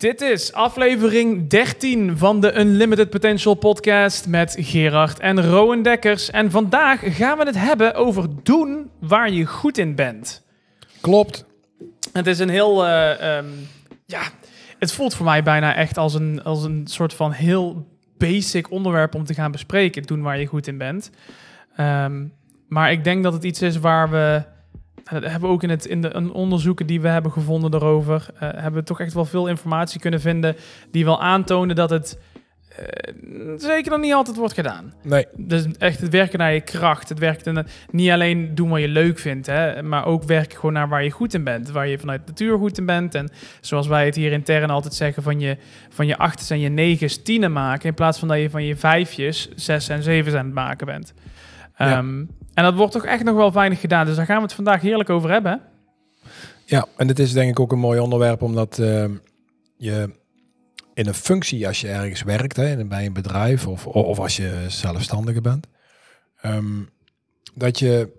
Dit is aflevering 13 van de Unlimited Potential podcast met Gerard en Rowan Dekkers. En vandaag gaan we het hebben over doen waar je goed in bent. Klopt. Het is een heel, eh, ehm, ja, het voelt voor mij bijna echt als een, als een soort van heel basic onderwerp om te gaan bespreken. Doen waar je goed in bent. Ehm, maar ik denk dat het iets is waar we dat hebben we ook in, het, in de in onderzoeken die we hebben gevonden daarover, uh, hebben we toch echt wel veel informatie kunnen vinden die wel aantonen dat het uh, zeker nog niet altijd wordt gedaan. Nee. Dus echt het werken naar je kracht. Het werken niet alleen doen wat je leuk vindt, hè, maar ook werken gewoon naar waar je goed in bent. Waar je vanuit natuur goed in bent. En zoals wij het hier intern altijd zeggen, van je, van je achters en je negens tienen maken. In plaats van dat je van je vijfjes zes en zeven aan het maken bent. Ja. En dat wordt toch echt nog wel weinig gedaan. Dus daar gaan we het vandaag heerlijk over hebben. Ja, en het is denk ik ook een mooi onderwerp, omdat uh, je in een functie, als je ergens werkt, hè, bij een bedrijf of, of als je zelfstandige bent, um, dat je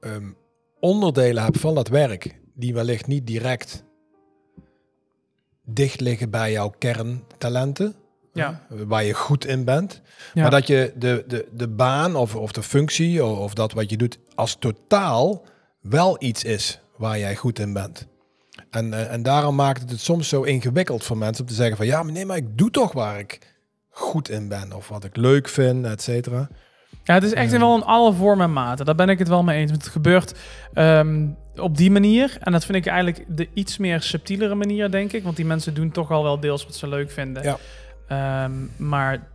um, onderdelen hebt van dat werk die wellicht niet direct dicht liggen bij jouw kerntalenten ja. waar je goed in bent. Ja. Maar dat je de, de, de baan of, of de functie of, of dat wat je doet als totaal wel iets is waar jij goed in bent. En, uh, en daarom maakt het het soms zo ingewikkeld voor mensen om te zeggen van ja, maar nee, maar ik doe toch waar ik goed in ben of wat ik leuk vind, et cetera. Ja, het is echt uh, wel in alle vormen en maten. Daar ben ik het wel mee eens. Want het gebeurt um, op die manier. En dat vind ik eigenlijk de iets meer subtielere manier, denk ik. Want die mensen doen toch al wel deels wat ze leuk vinden. Ja. Um, maar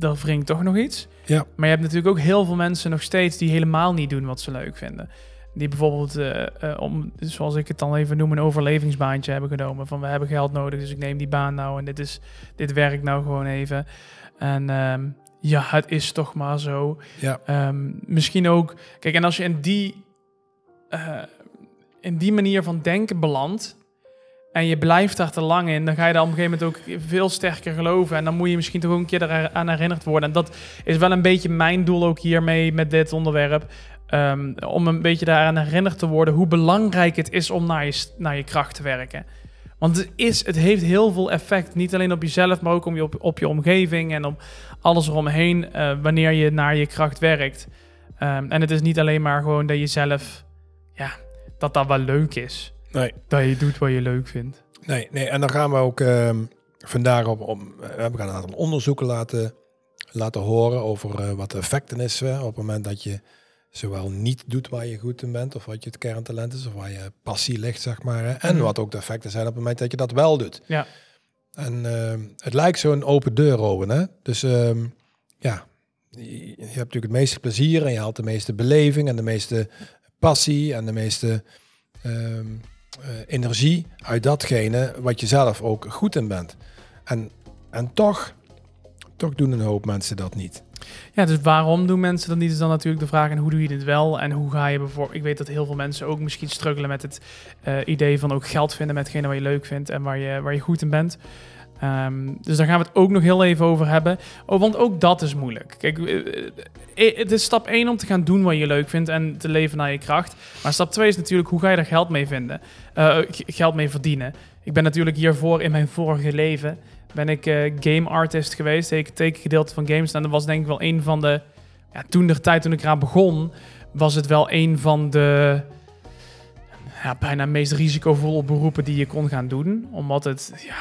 er wringt toch nog iets. Ja. Maar je hebt natuurlijk ook heel veel mensen nog steeds die helemaal niet doen wat ze leuk vinden. Die bijvoorbeeld, uh, uh, om, zoals ik het dan even noem, een overlevingsbaantje hebben genomen. Van we hebben geld nodig, dus ik neem die baan nou en dit, is, dit werkt nou gewoon even. En um, ja, het is toch maar zo. Ja. Um, misschien ook, kijk, en als je in die, uh, in die manier van denken belandt, en je blijft daar te lang in, dan ga je daar op een gegeven moment ook veel sterker geloven. En dan moet je misschien toch ook een keer eraan herinnerd worden. En dat is wel een beetje mijn doel ook hiermee met dit onderwerp. Um, om een beetje daaraan herinnerd te worden hoe belangrijk het is om naar je, naar je kracht te werken. Want het, is, het heeft heel veel effect, niet alleen op jezelf, maar ook om je, op, je omgeving en op alles eromheen uh, wanneer je naar je kracht werkt. Um, en het is niet alleen maar gewoon dat je zelf, ja, dat dat wel leuk is. Nee. Dat je doet wat je leuk vindt. Nee, nee. en dan gaan we ook uh, vandaag op, op, we gaan een aantal onderzoeken laten, laten horen over uh, wat de effecten is uh, op het moment dat je zowel niet doet waar je goed in bent, of wat je het kerntalent is, of waar je passie ligt, zeg maar. Hè, en mm. wat ook de effecten zijn op het moment dat je dat wel doet. Ja. En ehm, het lijkt zo'n open deur, Owen, hè? Dus um, ja, je, hebt natuurlijk het meeste plezier en je haalt de meeste beleving en de meeste passie en de meeste um, energie uit datgene wat je zelf ook goed in bent. En, en toch, toch doen een hoop mensen dat niet. Ja, dus waarom doen mensen dat niet? Is dan natuurlijk de vraag. En hoe doe je dit wel? En hoe ga je bijvoorbeeld. Ik weet dat heel veel mensen ook misschien struggelen met het uh, idee van ook geld vinden met hetgene wat je leuk vindt en waar je, waar je goed in bent. Um, dus daar gaan we het ook nog heel even over hebben. Oh, want ook dat is moeilijk. Kijk, uh, het is stap 1 om te gaan doen wat je leuk vindt en te leven naar je kracht. Maar stap 2 is natuurlijk hoe ga je daar geld mee vinden? Geld mee verdienen. Ik ben natuurlijk hiervoor in mijn vorige leven ben ik game artist geweest. Ik teken gedeelte van games. En dat was denk ik wel een van de... Ja, toen de tijd toen ik eraan begon, was het wel een van de... Ja, bijna meest risicovolle beroepen die je kon gaan doen. Omdat het... Ja,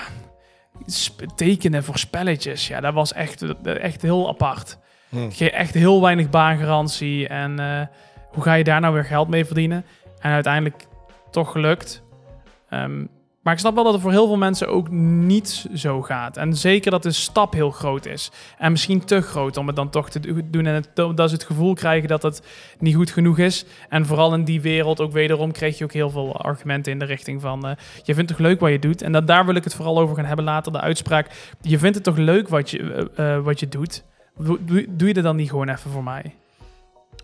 tekenen voor spelletjes. Ja, dat was echt, echt heel apart. Hmm. Echt heel weinig baangarantie. En uh, hoe ga je daar nou weer geld mee verdienen? En uiteindelijk toch gelukt. Um, maar ik snap wel dat het voor heel veel mensen ook niet zo gaat. En zeker dat de stap heel groot is. En misschien te groot om het dan toch te doen. En het, dat ze het gevoel krijgen dat het niet goed genoeg is. En vooral in die wereld ook wederom kreeg je ook heel veel argumenten in de richting van... Uh, je vindt toch leuk wat je doet? En dat, daar wil ik het vooral over gaan hebben later. De uitspraak, je vindt het toch leuk wat je, uh, uh, wat je doet? Doe, doe je dat dan niet gewoon even voor mij?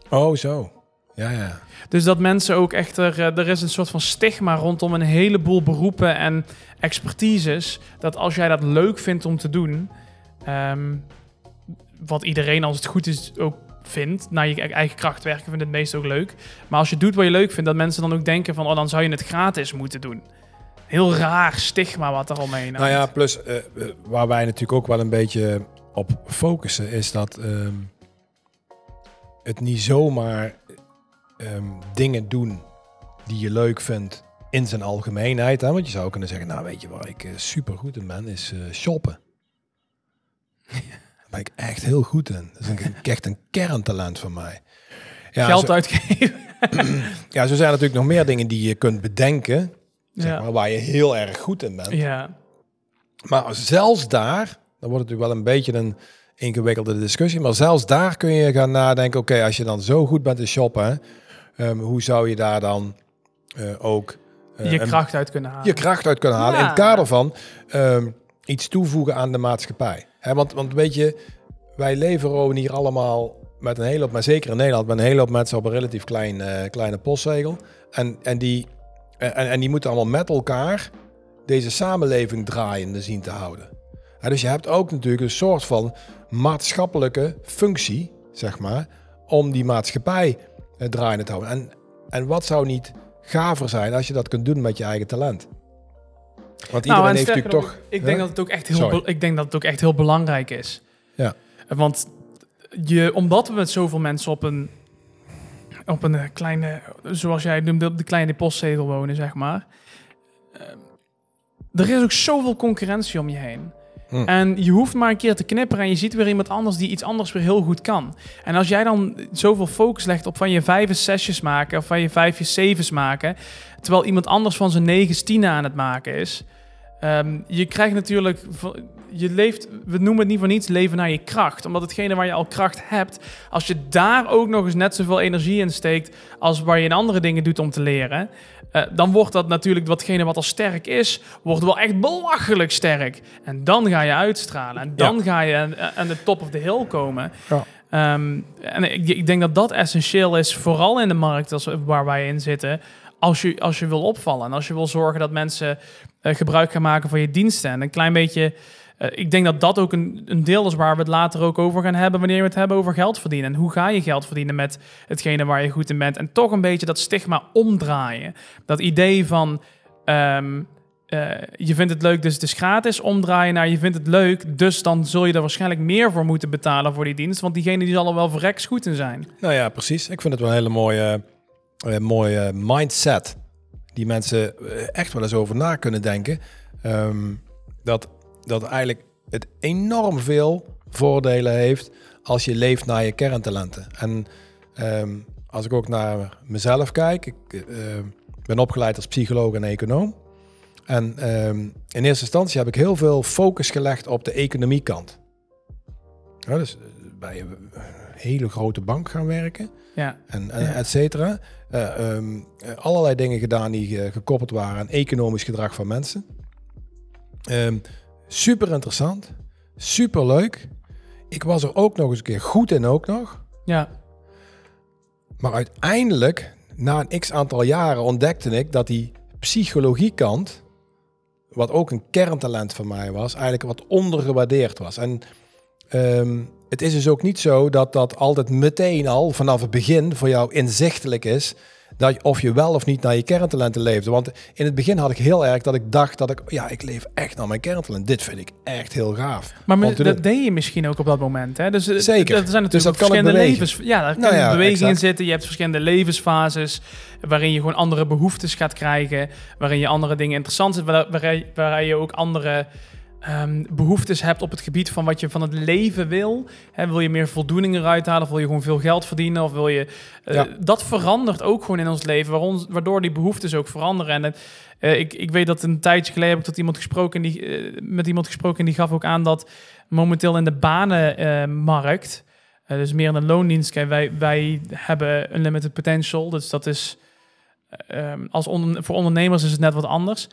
Oh, zo. Ja, ja. Dus dat mensen ook echt er, er is een soort van stigma rondom een heleboel beroepen en expertises. Dat als jij dat leuk vindt om te doen, um, wat iedereen als het goed is ook vindt, naar je eigen kracht werken, vindt het meest ook leuk. Maar als je doet wat je leuk vindt, dat mensen dan ook denken van, oh, dan zou je het gratis moeten doen. heel raar stigma wat er omheen Nou ja, hangt. plus eh, eh, waar wij natuurlijk ook wel een beetje op focussen, is dat ehm, het niet zomaar ehm, dingen doen die je leuk vindt in zijn algemeenheid. Hè? Want je zou kunnen zeggen, nou weet je waar ik eh, super goed in ben, is eh, shoppen. Daar ben ik echt heel goed in. Dat is een, echt een kerntalent van mij. Ja, Geld zo, uitgeven. ja, zo zijn natuurlijk nog meer dingen die je kunt bedenken, zeg maar, waar je heel erg goed in bent. ja. Maar zelfs daar, dan wordt het natuurlijk wel een beetje een ingewikkelde discussie, maar zelfs daar kun je gaan nadenken, oké, als je dan zo goed bent in shoppen, ehm, hoe zou je daar dan eh, ook eh, je een- kracht uit kunnen halen. je kracht uit kunnen halen in het kader van ehm, iets toevoegen aan de maatschappij. Hè, want, want weet je, wij leven Rowan, hier allemaal met een hele hoop, maar zeker in Nederland, met een hele hoop mensen op een relatief klein, eh, kleine postzegel. En, en, die, en, en die moeten allemaal met elkaar deze samenleving draaiende zien te houden. Hè, dus je hebt ook natuurlijk een soort van maatschappelijke functie, zeg maar, om die maatschappij eh, draaiende te houden. En, en wat zou niet gaver zijn als je dat kunt doen met je eigen talent? Want iedereen Nou, en heeft natuurlijk toch... Ik denk dat het ook echt heel, ik denk dat het ook echt heel belangrijk is. Ja. Want je, omdat we met zoveel mensen op een, op een eh, kleine, zoals jij noemde, op de kleine postzegel wonen, zeg maar. eh, er is ook zoveel concurrentie om je heen. Hm. En je hoeft maar een keer te knipperen en je ziet weer iemand anders die iets anders weer heel goed kan. En als jij dan zoveel focus legt op van je vijf zesjes maken of van je vijf zevens maken, terwijl iemand anders van zijn negen tienen aan het maken is, Ehm, je krijgt natuurlijk, je leeft, we noemen het niet voor niets leven naar je kracht. Omdat hetgene waar je al kracht hebt, als je daar ook nog eens net zoveel energie in steekt als waar je in andere dingen doet om te leren, eh, dan wordt dat natuurlijk watgene wat al sterk is, wordt wel echt belachelijk sterk. En dan ga je uitstralen en dan ga je aan, aan de top of the hill komen. Ja. Ehm, en ik, ik denk dat dat essentieel is, vooral in de markt als, waar wij in zitten. Als je, als je wil opvallen en als je wil zorgen dat mensen eh, gebruik gaan maken van je diensten. En een klein beetje, eh, ik denk dat dat ook een, een deel is waar we het later ook over gaan hebben wanneer we het hebben over geld verdienen. En hoe ga je geld verdienen met hetgene waar je goed in bent. En toch een beetje dat stigma omdraaien. Dat idee van ehm, eh, je vindt het leuk, dus het is gratis. Omdraaien naar je vindt het leuk, dus dan zul je er waarschijnlijk meer voor moeten betalen voor die dienst. Want diegene die zal er wel verreks goed in zijn. Nou ja, precies. Ik vind het wel een hele mooie, eh, mooie mindset. Die mensen echt wel eens over na kunnen denken. Ehm, dat, dat eigenlijk het enorm veel voordelen heeft als je leeft naar je kerntalenten. En ehm, als ik ook naar mezelf kijk, ik eh, ben opgeleid als psycholoog en econoom. En ehm, in eerste instantie heb ik heel veel focus gelegd op de economiekant. Ja, dus eh, bij een hele grote bank gaan werken Ja, en, en et cetera. Eh, ehm, allerlei dingen gedaan die eh, gekoppeld waren aan economisch gedrag van mensen. Ehm, super interessant, super leuk. Ik was er ook nog eens een keer goed in ook nog. ja, Maar uiteindelijk, na een x aantal jaren, ontdekte ik dat die psychologiekant, wat ook een kerntalent van mij was, eigenlijk wat ondergewaardeerd was. En ehm, het is dus ook niet zo dat dat altijd meteen al vanaf het begin voor jou inzichtelijk is. Dat je, of je wel of niet naar je kerntalenten leefde. Want in het begin had ik heel erg dat ik dacht dat ik, ja, ik leef echt naar mijn kerntalent. Dit vind ik echt heel gaaf. maar dat doen. deed je misschien ook op dat moment. Hè? Dus, eh, Zeker. Er zijn natuurlijk Dus dat kan ik verschillende levens. Ja, daar Nou kunnen ja, bewegingen in zitten. Je hebt verschillende levensfases waarin je gewoon andere behoeftes gaat krijgen. Waarin je andere dingen interessant vindt. Waar, waar, waar je ook andere ehm, behoeftes hebt op het gebied van wat je van het leven wil. Hè, wil je meer voldoening eruit halen? Of wil je gewoon veel geld verdienen? Of wil je... eh, Ja. Dat verandert ook gewoon in ons leven. waardoor die behoeftes ook veranderen. En eh, ik, ik weet dat een tijdje geleden heb ik tot iemand gesproken... En die, eh, met iemand gesproken en die gaf ook aan dat momenteel in de banenmarkt... dus meer in de loondienst. Kijk, wij, wij hebben unlimited potential. Dus dat is... ehm, als voor ondernemers is het net wat anders.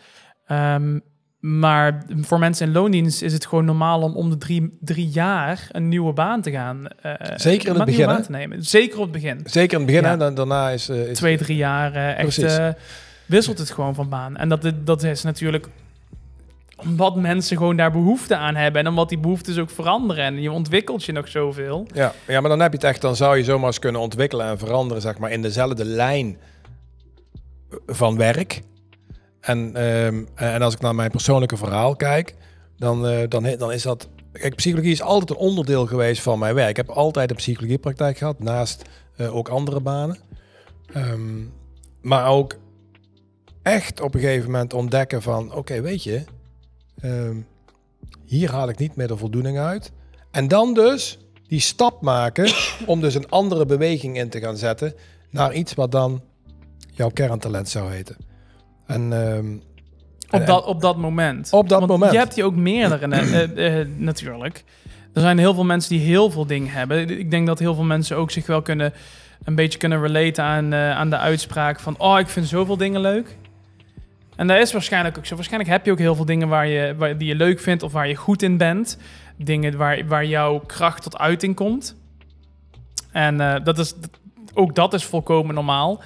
Ehm, maar voor mensen in loondienst is het gewoon normaal om om de drie, drie jaar een nieuwe baan te gaan. eh, Zeker in het begin, baan te nemen. Zeker op het begin. Zeker in het begin, Ja. daarna is... eh, is Twee, drie jaar eh, echt wisselt het gewoon van baan. En dat, dat is natuurlijk omdat mensen gewoon daar behoefte aan hebben. En omdat die behoeftes ook veranderen. En je ontwikkelt je nog zoveel. Ja, ja, maar dan heb je het echt, dan zou je zomaar eens kunnen ontwikkelen en veranderen, zeg maar, in dezelfde lijn van werk. En, ehm, en als ik naar mijn persoonlijke verhaal kijk, dan, eh, dan, dan is dat... Kijk, psychologie is altijd een onderdeel geweest van mijn werk. Ik heb altijd een psychologiepraktijk gehad, naast eh, ook andere banen. Ehm, maar ook echt op een gegeven moment ontdekken van... Oké, weet je, ehm, hier haal ik niet meer de voldoening uit. En dan dus die stap maken om dus een andere beweging in te gaan zetten naar iets wat dan jouw kerntalent zou heten. En, ehm, Op, en- dat, op dat moment. Op dat Want moment. Je hebt die ook meerdere, eh, eh, natuurlijk. Er zijn heel veel mensen die heel veel dingen hebben. Ik denk dat heel veel mensen ook zich wel kunnen... een beetje kunnen relaten aan, eh, aan de uitspraak van... oh, ik vind zoveel dingen leuk. En dat is waarschijnlijk ook zo. Waarschijnlijk heb je ook heel veel dingen waar je, waar, die je leuk vindt... of waar je goed in bent. Dingen waar, waar jouw kracht tot uiting komt. En dat is, ook dat is volkomen normaal.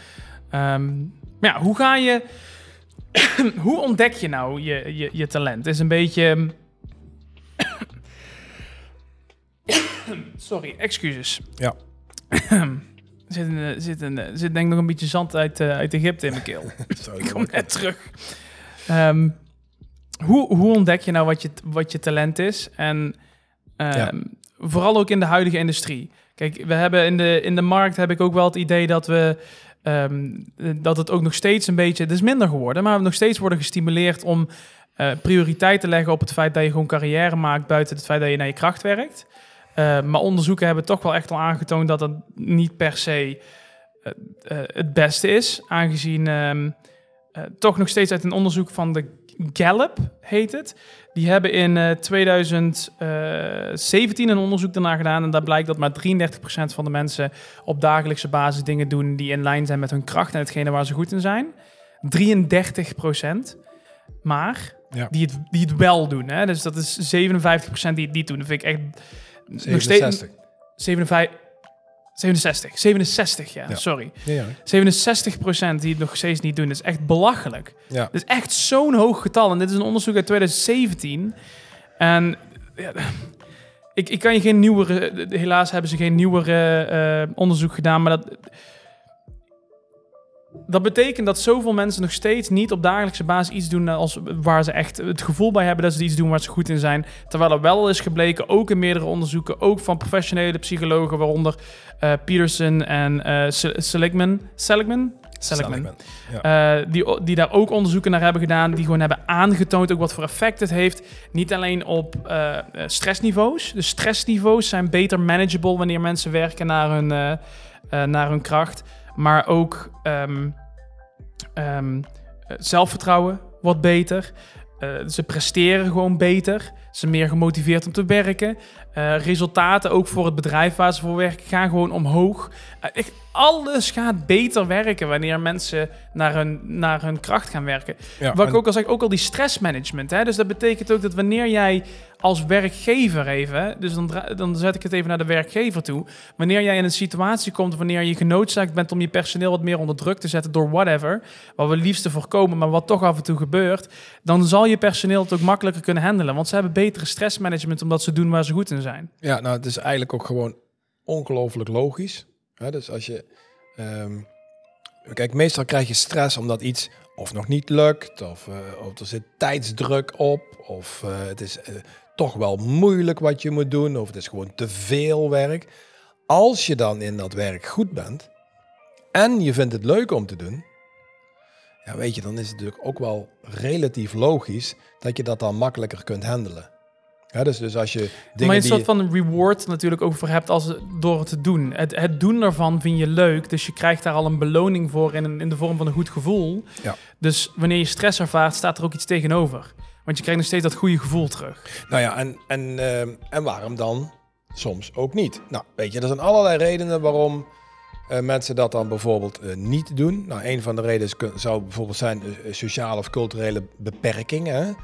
Ehm, maar ja, hoe ga je... hoe ontdek je nou je, je, je talent? Is een beetje. Sorry, excuses. Ja. er zit, een, zit, een, zit denk ik nog een beetje zand uit, eh, uit Egypte in mijn keel. Zo, ik kom net terug. Ehm, hoe, hoe ontdek je nou wat je, wat je talent is? En ehm, Ja. vooral ook in de huidige industrie. Kijk, we hebben in de, in de markt heb ik ook wel het idee dat we ehm, dat het ook nog steeds een beetje, het is minder geworden, maar we nog steeds worden gestimuleerd om eh, prioriteit te leggen op het feit dat je gewoon carrière maakt buiten het feit dat je naar je kracht werkt. Eh, maar onderzoeken hebben toch wel echt al aangetoond dat dat niet per se eh, het beste is, aangezien ehm, eh, toch nog steeds uit een onderzoek van de Gallup heet het. Die hebben in eh, 2017 een onderzoek daarna gedaan en daar blijkt dat maar 33% van de mensen op dagelijkse basis dingen doen die in lijn zijn met hun kracht en hetgene waar ze goed in zijn. 33%. Maar Ja. die, het, die het wel doen. Hè? Dus dat is 57% die het niet doen. Dat vind ik echt nog steeds 67. 57, 67, 67, ja, Ja. sorry. Ja, ja. 67% die het nog steeds niet doen. Dat is echt belachelijk. ja. Dat is echt zo'n hoog getal. En dit is een onderzoek uit 2017. En ja, ik, ik kan je geen nieuwere... Helaas hebben ze geen nieuwere eh, onderzoek gedaan, maar dat... Dat betekent dat zoveel mensen nog steeds niet op dagelijkse basis iets doen als waar ze echt het gevoel bij hebben dat ze iets doen waar ze goed in zijn. Terwijl er wel is gebleken, ook in meerdere onderzoeken, ook van professionele psychologen, waaronder eh, Peterson en eh Se- Seligman. Seligman? Seligman. Ja. Eh, die, die daar ook onderzoeken naar hebben gedaan, die gewoon hebben aangetoond ook wat voor effect het heeft. Niet alleen op eh, eh, stressniveaus. De stressniveaus zijn beter manageable wanneer mensen werken naar hun, eh, eh, naar hun kracht. Maar ook eh, zelfvertrouwen wordt beter. Eh, ze presteren gewoon beter. Ze zijn meer gemotiveerd om te werken. Eh, resultaten ook voor het bedrijf waar ze voor werken gaan gewoon omhoog. Eh, echt, alles gaat beter werken wanneer mensen naar hun, naar hun kracht gaan werken. Ja, Wat ik ook al zeg, ook al die stressmanagement. Hè? Dus dat betekent ook dat wanneer jij als werkgever even, dus dan, dan zet ik het even naar de werkgever toe. Wanneer jij in een situatie komt wanneer je genoodzaakt bent om je personeel wat meer onder druk te zetten door whatever, wat we liefst voorkomen, maar wat toch af en toe gebeurt, dan zal je personeel het ook makkelijker kunnen handelen. Want ze hebben betere stressmanagement omdat ze doen waar ze goed in zijn. Ja, nou, het is eigenlijk ook gewoon ongelooflijk logisch. Dus als je... ehm, kijk, meestal krijg je stress omdat iets of nog niet lukt, of, eh, er zit tijdsdruk op, of eh, het is eh, toch wel moeilijk wat je moet doen, of het is gewoon te veel werk. Als je dan in dat werk goed bent en je vindt het leuk om te doen, ja, weet je, dan is het natuurlijk ook wel relatief logisch dat je dat dan makkelijker kunt handelen. Ja, dus, dus als je dingen maar je een soort van reward natuurlijk ook voor hebt als, door het te doen. Het, het doen ervan vind je leuk, dus je krijgt daar al een beloning voor in, in de vorm van een goed gevoel. Ja. Dus wanneer je stress ervaart, staat er ook iets tegenover. Want je krijgt nog steeds dat goede gevoel terug. Nou ja, en, en, ehm, en waarom dan soms ook niet? Nou, weet je, er zijn allerlei redenen waarom eh, mensen dat dan bijvoorbeeld eh, niet doen. Nou, een van de redenen zou bijvoorbeeld zijn eh, sociale of culturele beperkingen.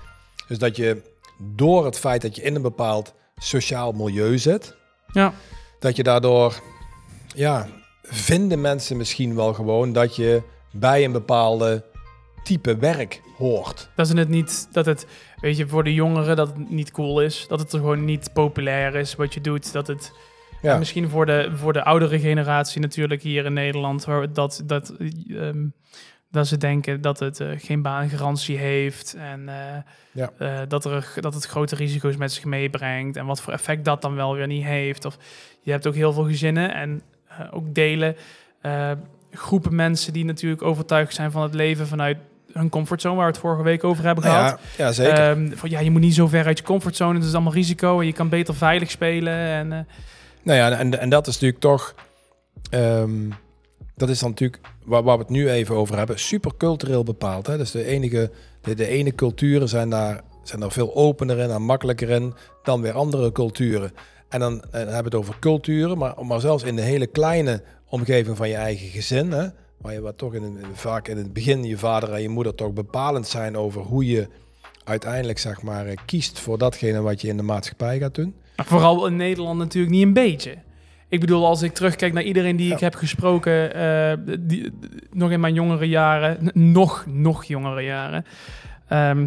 Dus dat je door het feit dat je in een bepaald sociaal milieu zit, Ja. dat je daardoor, ja, vinden mensen misschien wel gewoon dat je bij een bepaalde type werk hoort. Dat is het niet, dat het, weet je, voor de jongeren dat het niet cool is. Dat het er gewoon niet populair is wat je doet. Dat het, Ja. misschien voor de, voor de oudere generatie natuurlijk hier in Nederland, waar dat, dat, ehm, Dat ze denken dat het eh, geen baangarantie heeft en eh, Ja. eh, dat, er, dat het grote risico's met zich meebrengt en wat voor effect dat dan wel weer niet heeft. Of je hebt ook heel veel gezinnen en ook delen, groepen mensen die natuurlijk overtuigd zijn van het leven vanuit hun comfortzone, waar we het vorige week over hebben gehad. ja, ja, zeker. Ehm, van ja, je moet niet zo ver uit je comfortzone, het is allemaal risico en je kan beter veilig spelen. En, eh, Nou ja, en, en dat is natuurlijk toch... ehm, dat is dan natuurlijk, waar, waar we het nu even over hebben, super cultureel bepaald. Hè? Dus de enige, de, de ene culturen zijn daar, zijn daar veel opener in en makkelijker in dan weer andere culturen. En dan, eh, dan hebben we het over culturen, maar, maar zelfs in de hele kleine omgeving van je eigen gezin, hè? Waar je wat toch in, vaak in het begin je vader en je moeder toch bepalend zijn over hoe je uiteindelijk zeg maar eh, kiest voor datgene wat je in de maatschappij gaat doen. Maar vooral in Nederland natuurlijk niet een beetje. Ik bedoel, als ik terugkijk naar iedereen die ik heb gesproken, eh, die, nog in mijn jongere jaren, nog, nog jongere jaren, ehm,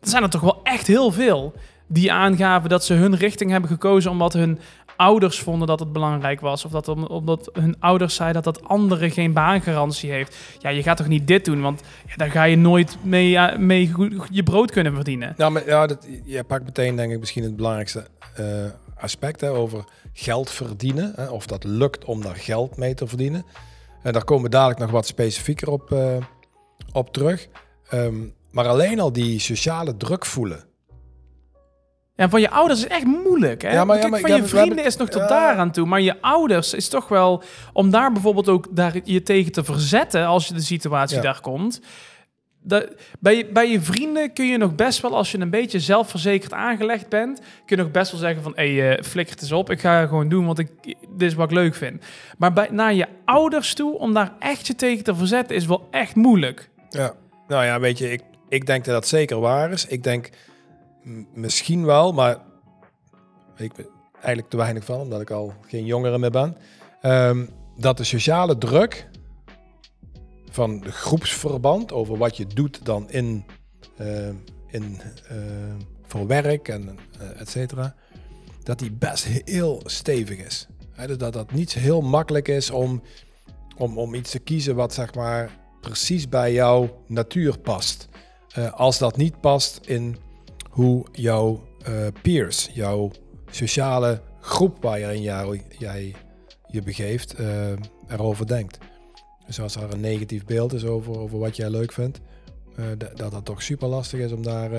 er zijn er toch wel echt heel veel die aangaven dat ze hun richting hebben gekozen omdat hun ouders vonden dat het belangrijk was. Of dat om- omdat hun ouders zeiden dat dat andere geen baangarantie heeft. Ja, je gaat toch niet dit doen, want ja, daar ga je nooit mee, eh, mee je brood kunnen verdienen. Nou, maar ja, dat, je pakt meteen denk ik misschien het belangrijkste eh, aspect hè, over geld verdienen. Hè, of dat lukt om daar geld mee te verdienen. En daar komen we dadelijk nog wat specifieker op, eh, op terug. Ehm, maar alleen al die sociale druk voelen. Ja, van je ouders is echt moeilijk. Hè? Ja, maar- ja, Kijk, maar van je vrienden is nog tot daar aan toe. Maar je ouders is toch wel... Om daar bijvoorbeeld ook daar je tegen te verzetten... als je de situatie daar komt... Dat, bij, je, bij je vrienden kun je nog best wel... als je een beetje zelfverzekerd aangelegd bent... kun je nog best wel zeggen van... hé, hey, eh, flikker het eens op. Ik ga gewoon doen, want ik, dit is wat ik leuk vind. Maar bij, naar je ouders toe... om daar echt je tegen te verzetten... is wel echt moeilijk. Ja. Nou ja, weet je, ik, ik denk dat dat zeker waar is. Ik denk misschien wel, maar ik eigenlijk te weinig van, omdat ik al geen jongere meer ben. Ehm, dat de sociale druk van de groepsverband over wat je doet dan in, eh, in eh, voor werk en eh, et cetera, dat die best heel stevig is. Dus dat dat niet heel makkelijk is om, om, om iets te kiezen wat zeg maar precies bij jouw natuur past. Als dat niet past in hoe jouw eh, peers, jouw sociale groep waarin jou, jij je begeeft, eh, erover denkt. Dus als er een negatief beeld is over, over wat jij leuk vindt, eh, dat dat toch super lastig is om daar,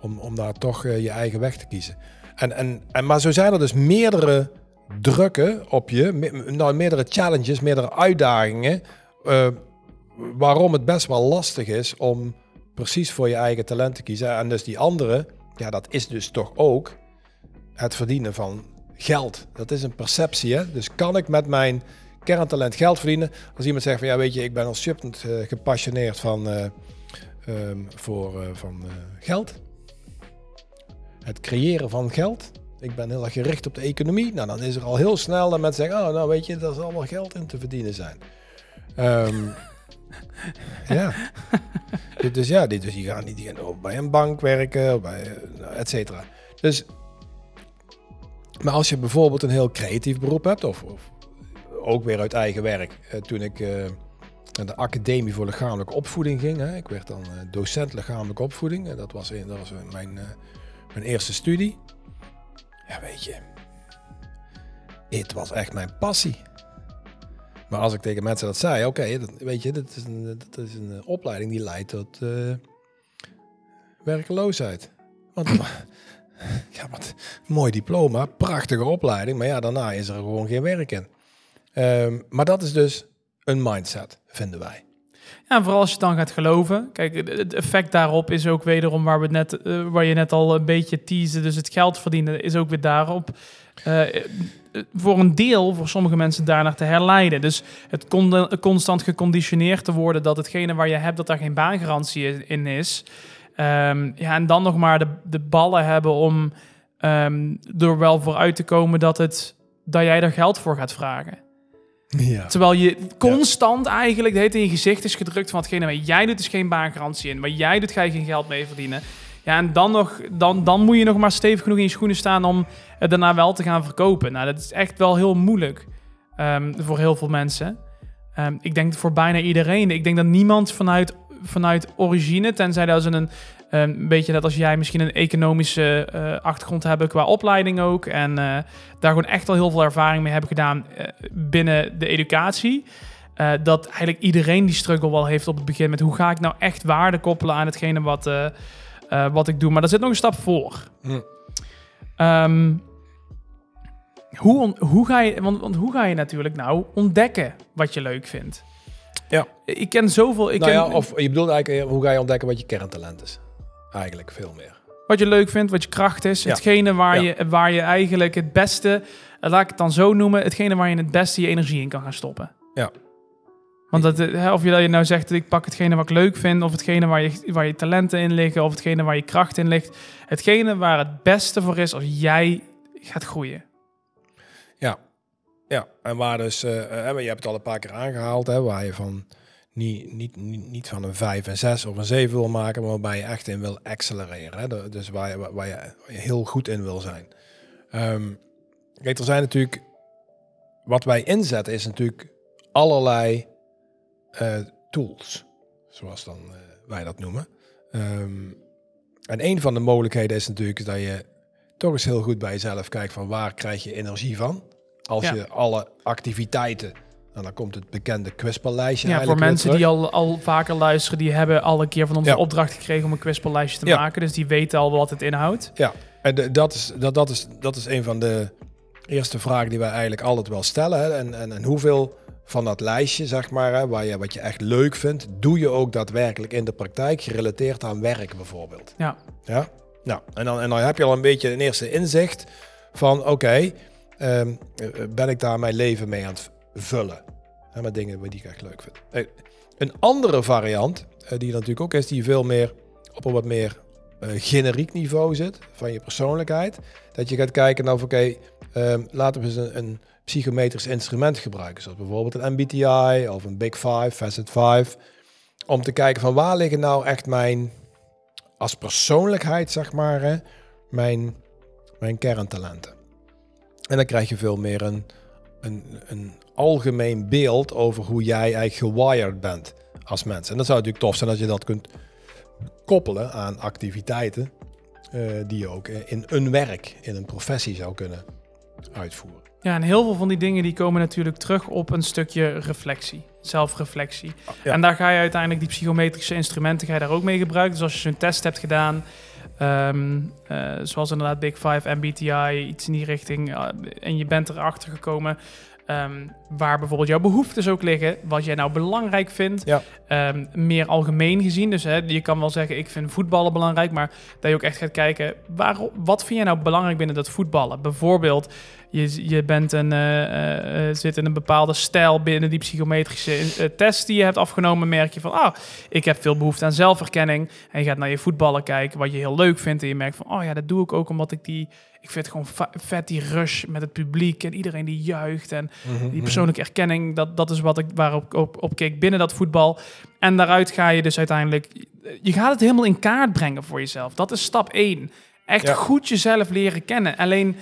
om, om daar toch je eigen weg te kiezen. En, en, en, maar zo zijn er dus meerdere drukken op je, nou, meerdere challenges, meerdere uitdagingen, waarom het best wel lastig is om precies voor je eigen talent te kiezen. En dus die andere, ja, dat is dus toch ook het verdienen van geld. Dat is een perceptie, hè? Dus kan ik met mijn kerntalent geld verdienen? Als iemand zegt van, ja, weet je, ik ben ontzettend eh, gepassioneerd van, eh, ehm, voor, eh, van geld. Het creëren van geld. Ik ben heel erg gericht op de economie. Nou, dan is er al heel snel dat mensen zeggen, oh, nou weet je, daar zal allemaal geld in te verdienen zijn. Ehm, ja. Dus- ja, die, dus die gaan niet bij een bank werken, bij, nou, et cetera. Dus, maar als je bijvoorbeeld een heel creatief beroep hebt, of, of ook weer uit eigen werk. Eh, toen ik eh, naar de Academie voor Lichamelijke Opvoeding ging, hè, ik werd dan eh, docent lichamelijke opvoeding. En dat was, dat was mijn, mijn eerste studie. Ja, weet je, het was echt mijn passie. Maar als ik tegen mensen dat zei, oké, weet je, dat is een, dat is een eh, opleiding die leidt tot eh, werkeloosheid. Want ja, wat mooi diploma, prachtige opleiding, maar ja, daarna is er gewoon geen werk in. Ehm, maar dat is dus een mindset, vinden wij. Ja, en vooral als je dan gaat geloven. Kijk, het- het effect daarop is ook wederom waar, we het net, eh, waar je net al een beetje teasde. Dus het geld verdienen is ook weer daarop. eh, voor een deel, voor sommige mensen, daarnaar te herleiden. Dus het con- constant geconditioneerd te worden dat hetgene waar je hebt, dat daar geen baangarantie in is. Ehm, ja, en dan nog maar de, de ballen hebben om ehm er wel voor uit te komen dat, het, dat jij er geld voor gaat vragen. Ja. Terwijl je constant eigenlijk de hele in je gezicht is gedrukt van hetgene wat jij doet is geen baangarantie in. Wat jij doet ga je geen geld mee verdienen. Ja, en dan, nog, dan, dan moet je nog maar stevig genoeg in je schoenen staan om het daarna wel te gaan verkopen. Nou, dat is echt wel heel moeilijk ehm, voor heel veel mensen. Ehm, ik denk voor bijna iedereen. Ik denk dat niemand vanuit, vanuit origine, tenzij dat ze een, ehm, beetje net als jij misschien een economische eh, achtergrond hebben qua opleiding ook. En eh, daar gewoon echt al heel veel ervaring mee hebben gedaan eh, binnen de educatie. dat eigenlijk iedereen die struggle wel heeft op het begin met hoe ga ik nou echt waarde koppelen aan hetgene wat, eh, wat ik doe. Maar daar zit nog een stap voor. Hm. Ehm, hoe, hoe, ga je, want, want hoe ga je natuurlijk nou ontdekken wat je leuk vindt? Ja. Ik ken zoveel. Ik nou ken ja, of je bedoelt eigenlijk, eh, hoe ga je ontdekken wat je kerntalent is? Eigenlijk veel meer. wat je leuk vindt, wat je kracht is. Ja. Hetgene waar, Ja. je, waar je eigenlijk het beste, eh, laat ik het dan zo noemen, hetgene waar je het beste je energie in kan gaan stoppen. Ja. Want dat, eh, of je dat je nou zegt, ik pak hetgene wat ik leuk vind, of hetgene waar je, waar je talenten in liggen, of hetgene waar je kracht in ligt. Hetgene waar het beste voor is als jij gaat groeien. Ja, ja. en waar dus, eh, je hebt het al een paar keer aangehaald, hè, waar je van niet, niet, niet, van een 5 en 6 of een 7 wil maken, maar waarbij je echt in wil accelereren. Hè? Dus waar je, waar, je, waar heel goed in wil zijn. Ehm, kijk, er zijn natuurlijk, wat wij inzetten is natuurlijk allerlei tools, zoals dan eh, wij dat noemen. Ehm, en een van de mogelijkheden is natuurlijk dat je toch eens heel goed bij jezelf kijkt van waar krijg je energie van. Als Ja. je alle activiteiten, en dan komt het bekende kwispellijstje Ja, voor mensen die al, al vaker luisteren, die hebben al een keer van ons Ja. de opdracht gekregen om een quizballijstje te Ja. maken. Dus die weten al wat het inhoudt. Ja, en de- dat, is, dat, dat, is, dat is een van de eerste vragen die wij eigenlijk altijd wel stellen. Hè. En, en, en hoeveel van dat lijstje, zeg maar, hè, waar je, wat je echt leuk vindt, doe je ook daadwerkelijk in de praktijk, gerelateerd aan werk bijvoorbeeld. Ja. Ja, nou, en dan, en dan heb je al een beetje een eerste inzicht van, oké, ehm, eh, ben ik daar mijn leven mee aan het vullen? Hè, met dingen die ik echt leuk vind. Eh, Een andere variant, eh, die natuurlijk ook is, die veel meer op een wat meer generiek niveau zit van je persoonlijkheid. Dat je gaat kijken naar, oké, ehm, laten we eens een, een psychometrisch instrument gebruiken. Zoals bijvoorbeeld een MBTI of een Big Five, Facet 5. Om te kijken van waar liggen nou echt mijn, als persoonlijkheid zeg maar, hè, mijn, mijn kerntalenten. En dan krijg je veel meer een, een, een algemeen beeld over hoe jij eigenlijk gewired bent als mens. En dat zou natuurlijk tof zijn als je dat kunt koppelen aan activiteiten eh, die je ook in een werk, in een professie zou kunnen uitvoeren. Ja, en heel veel van die dingen die komen natuurlijk terug op een stukje reflectie, zelfreflectie. Ja. En daar ga je uiteindelijk die psychometrische instrumenten ga je daar ook mee gebruiken. Dus als je zo'n test hebt gedaan, ehm, eh, zoals inderdaad Big Five, MBTI, iets in die richting, eh, en je bent erachter gekomen ehm, waar bijvoorbeeld jouw behoeftes ook liggen, wat jij nou belangrijk vindt, Ja. Ehm, meer algemeen gezien. Dus hè, je kan wel zeggen, ik vind voetballen belangrijk, maar dat je ook echt gaat kijken, waarom, wat vind jij nou belangrijk binnen dat voetballen? Bijvoorbeeld, je, je bent een, eh, eh, eh, zit in een bepaalde stijl binnen die psychometrische test die je hebt afgenomen, merk je van, ah, ik heb veel behoefte aan zelfverkenning. En je gaat naar je voetballen kijken, wat je heel leuk vindt. En je merkt van, oh ja, dat doe ik ook omdat ik die, ik vind het gewoon vet, die rush met het publiek en iedereen die juicht. En die persoonlijke erkenning, dat, dat is wat ik waarop ik op, op keek binnen dat voetbal. En daaruit ga je dus uiteindelijk, je gaat het helemaal in kaart brengen voor jezelf. Dat is stap 1. Echt Ja. goed jezelf leren kennen. Alleen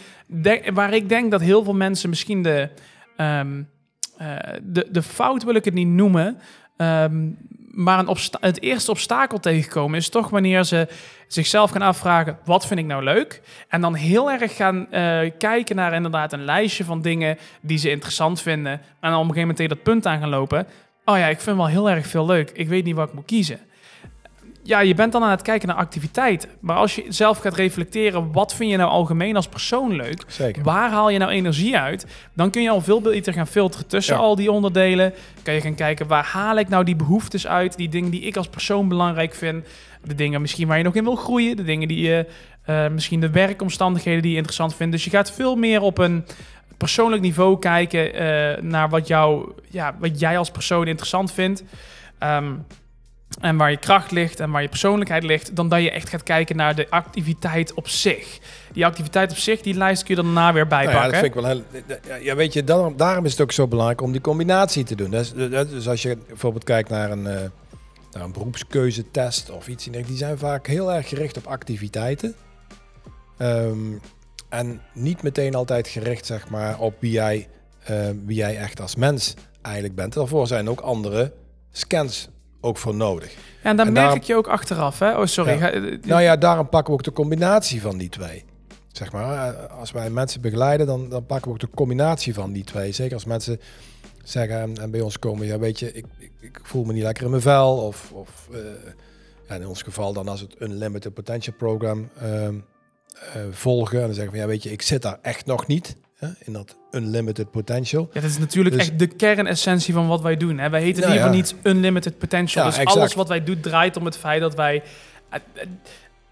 waar ik denk dat heel veel mensen misschien de, ehm, eh, de, de fout wil ik het niet noemen. ehm, maar een het eerste obstakel tegenkomen is toch wanneer ze zichzelf gaan afvragen: wat vind ik nou leuk? En dan heel erg gaan eh, kijken naar inderdaad een lijstje van dingen die ze interessant vinden. En dan op een gegeven moment tegen dat punt aan gaan lopen. Oh ja, ik vind wel heel erg veel leuk. Ik weet niet wat ik moet kiezen. Ja, je bent dan aan het kijken naar activiteiten. Maar als je zelf gaat reflecteren, wat vind je nou algemeen als persoon leuk? Zeker. Waar haal je nou energie uit? Dan kun je al veel beter gaan filteren tussen Ja. al die onderdelen. Kan je gaan kijken, waar haal ik nou die behoeftes uit? Die dingen die ik als persoon belangrijk vind. De dingen misschien waar je nog in wil groeien. De dingen die je, eh, misschien de werkomstandigheden die je interessant vindt. Dus je gaat veel meer op een persoonlijk niveau kijken eh, naar wat, jou, ja, wat jij als persoon interessant vindt. Ehm, en waar je kracht ligt en waar je persoonlijkheid ligt, dan dat je echt gaat kijken naar de activiteit op zich. Die activiteit op zich, die lijst kun je dan daarna weer Nou ja, bijpakken. dat vind ik wel heel. Ja, ja, weet je, daarom, daarom is het ook zo belangrijk om die combinatie te doen. Dus, dus als je bijvoorbeeld kijkt naar een, eh, naar een beroepskeuzetest of iets, die zijn vaak heel erg gericht op activiteiten. Ehm, en niet meteen altijd gericht, zeg maar, op wie jij, eh, wie jij echt als mens eigenlijk bent. Daarvoor zijn ook andere scans ook voor nodig. En dan En merk daarom- je ook achteraf, hè? Oh, sorry. Ja. Eh, Nou ja, daarom pakken we ook de combinatie van die twee. Zeg maar, eh, als wij mensen begeleiden, dan, dan pakken we ook de combinatie van die twee. Zeker als mensen zeggen en, bij ons komen, ja weet je, ik, ik, ik voel me niet lekker in mijn vel. Of, of eh, ja, in ons geval dan als het Unlimited Potential Program ehm, eh, volgen. En dan zeggen van, ja weet je, ik zit daar echt nog niet. In dat Unlimited Potential. Ja, dat is natuurlijk Dus- echt de kernessentie van wat wij doen. Hè? Wij heten in Ja, ieder geval ja. niet unlimited potential. Ja, dus exact. alles wat wij doen draait om het feit dat wij...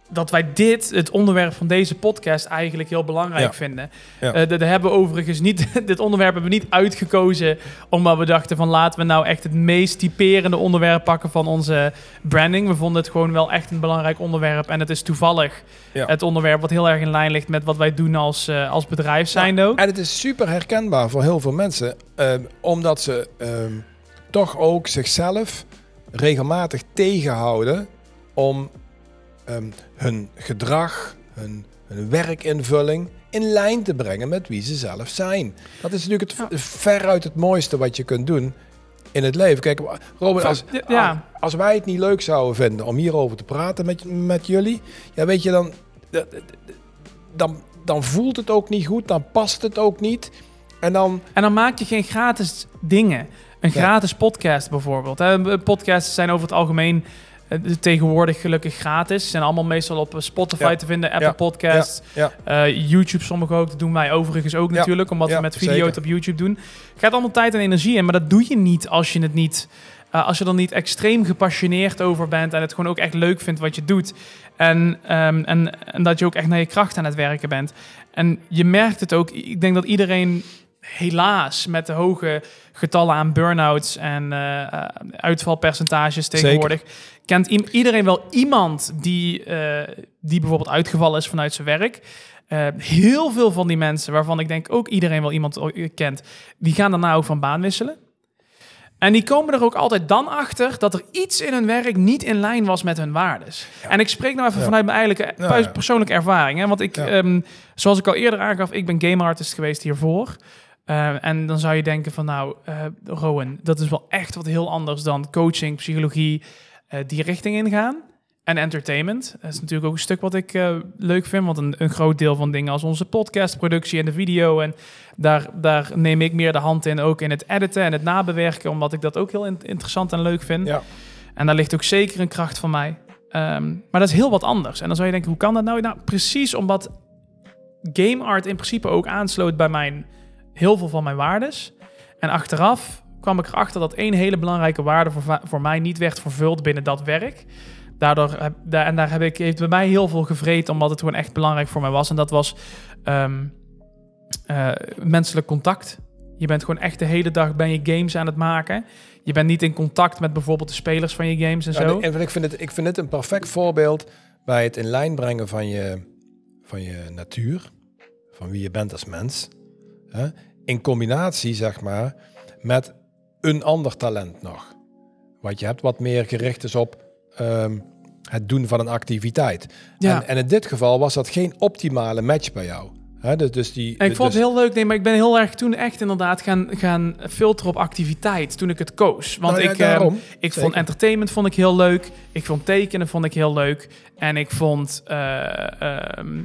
eh, eh, Dat wij dit, het onderwerp van deze podcast, eigenlijk heel belangrijk Ja. vinden. Ja. Eh, dat hebben we overigens niet, dit onderwerp hebben we niet uitgekozen omdat we dachten van laten we nou echt het meest typerende onderwerp pakken van onze branding. We vonden het gewoon wel echt een belangrijk onderwerp en het is toevallig Ja. het onderwerp wat heel erg in lijn ligt met wat wij doen als, eh, als bedrijf zijn ook. En het is super herkenbaar voor heel veel mensen, ehm, omdat ze ehm, toch ook zichzelf regelmatig tegenhouden om ehm, hun gedrag, hun, hun werkinvulling in lijn te brengen met wie ze zelf zijn. Dat is natuurlijk het Ja. veruit het mooiste wat je kunt doen in het leven. Kijk, Robin, als, Ja. als wij het niet leuk zouden vinden om hierover te praten met, met jullie, ja, weet je, dan, dan, dan voelt het ook niet goed, dan past het ook niet. En dan, En dan maak je geen gratis dingen. Een Ja. gratis podcast bijvoorbeeld. Podcasts zijn over het algemeen tegenwoordig gelukkig gratis. Ze zijn allemaal meestal op Spotify Ja. te vinden, Apple Ja. Podcasts, ja, eh, YouTube sommige ook. Dat doen wij overigens ook natuurlijk, omdat we met video het op YouTube doen. Gaat allemaal tijd en energie in, maar dat doe je niet als je het niet... eh, als je er niet extreem gepassioneerd over bent en het gewoon ook echt leuk vindt wat je doet. En, ehm, en, en dat je ook echt naar je kracht aan het werken bent. En je merkt het ook. Ik denk dat iedereen helaas met de hoge getallen aan burn-outs en eh, eh, uitvalpercentages tegenwoordig... kent iedereen wel iemand die, eh, die bijvoorbeeld uitgevallen is vanuit zijn werk. Eh, heel veel van die mensen, waarvan ik denk ook iedereen wel iemand kent... die gaan daarna ook van baan wisselen. En die komen er ook altijd dan achter dat er iets in hun werk niet in lijn was met hun waardes. En ik spreek nou even Ja. vanuit mijn eigen Ja, pu- ja. persoonlijke ervaring. Hè? Want ik, ehm, zoals ik al eerder aangaf, ik ben game artist geweest hiervoor. Eh, en dan zou je denken van nou, eh Rowan, dat is wel echt wat heel anders dan coaching, psychologie, eh, die richting ingaan. En entertainment. Dat is natuurlijk ook een stuk wat ik eh, leuk vind. Want een, een groot deel van dingen als onze podcastproductie en de video. En daar, daar neem ik meer de hand in, ook in het editen en het nabewerken. Omdat ik dat ook heel in- interessant en leuk vind. ja. En daar ligt ook zeker een kracht van mij. Ehm, maar dat is heel wat anders. En dan zou je denken, hoe kan dat nou? Nou, precies omdat game art in principe ook aansloot bij mijn, heel veel van mijn waardes. En achteraf kwam ik erachter dat één hele belangrijke waarde voor, voor mij niet werd vervuld binnen dat werk. Daardoor heb, daar, en daar heb ik, heeft bij mij heel veel gevreten, omdat het gewoon echt belangrijk voor mij was. En dat was ehm, eh, menselijk contact. Je bent gewoon echt de hele dag ben je games aan het maken. Je bent niet in contact met bijvoorbeeld de spelers van je games en Ja, zo. en ik vind, het, ik vind het een perfect voorbeeld bij het in lijn brengen van je, van je natuur, van wie je bent als mens. Hè? In combinatie, zeg maar, met een ander talent nog. Wat je hebt, wat meer gericht is op ehm, het doen van een activiteit. Ja. En, en in dit geval was dat geen optimale match bij jou. Hè? Dus, dus die, En ik vond dus- het heel leuk, nee, maar ik ben heel erg toen echt inderdaad gaan, gaan filteren op activiteit toen ik het koos. Want Nou ik, eh, daarom. ik Zeker. vond entertainment vond ik heel leuk. Ik vond tekenen vond ik heel leuk. En ik vond... eh, ehm,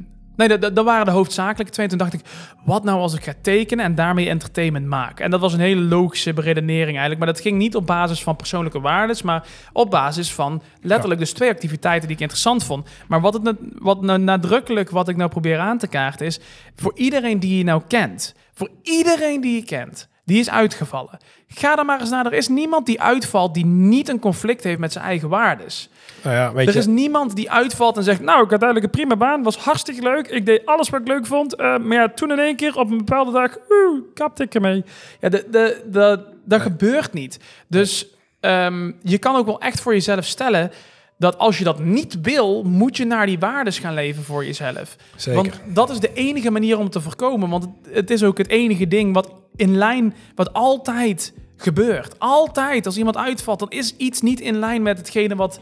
nee, dat, waren de hoofdzakelijke twee. Toen dacht ik, wat nou als ik ga tekenen en daarmee entertainment maken? En dat was een hele logische beredenering eigenlijk. Maar dat ging niet op basis van persoonlijke waarden, maar op basis van letterlijk dus twee activiteiten die ik interessant vond. Maar wat, het, wat nou nadrukkelijk, wat ik nou probeer aan te kaarten is, voor iedereen die je nou kent, voor iedereen die je kent, die is uitgevallen. Ga er maar eens naar. Er is niemand die uitvalt die niet een conflict heeft met zijn eigen waardes. Nou ja, weet Er je, is niemand die uitvalt en zegt: Nou, ik had eigenlijk een prima baan, was hartstikke leuk. Ik deed alles wat ik leuk vond. eh, maar ja, toen in één keer op een bepaalde dag, oeh, kapte ik ermee. Ja, de, de, de, dat gebeurt niet. Dus ehm, je kan ook wel echt voor jezelf stellen dat als je dat niet wil, moet je naar die waardes gaan leven voor jezelf. zeker. Want dat is de enige manier om te voorkomen. Want het is ook het enige ding wat in lijn, wat altijd gebeurt. Altijd. Als iemand uitvalt, dan is iets niet in lijn met hetgene wat,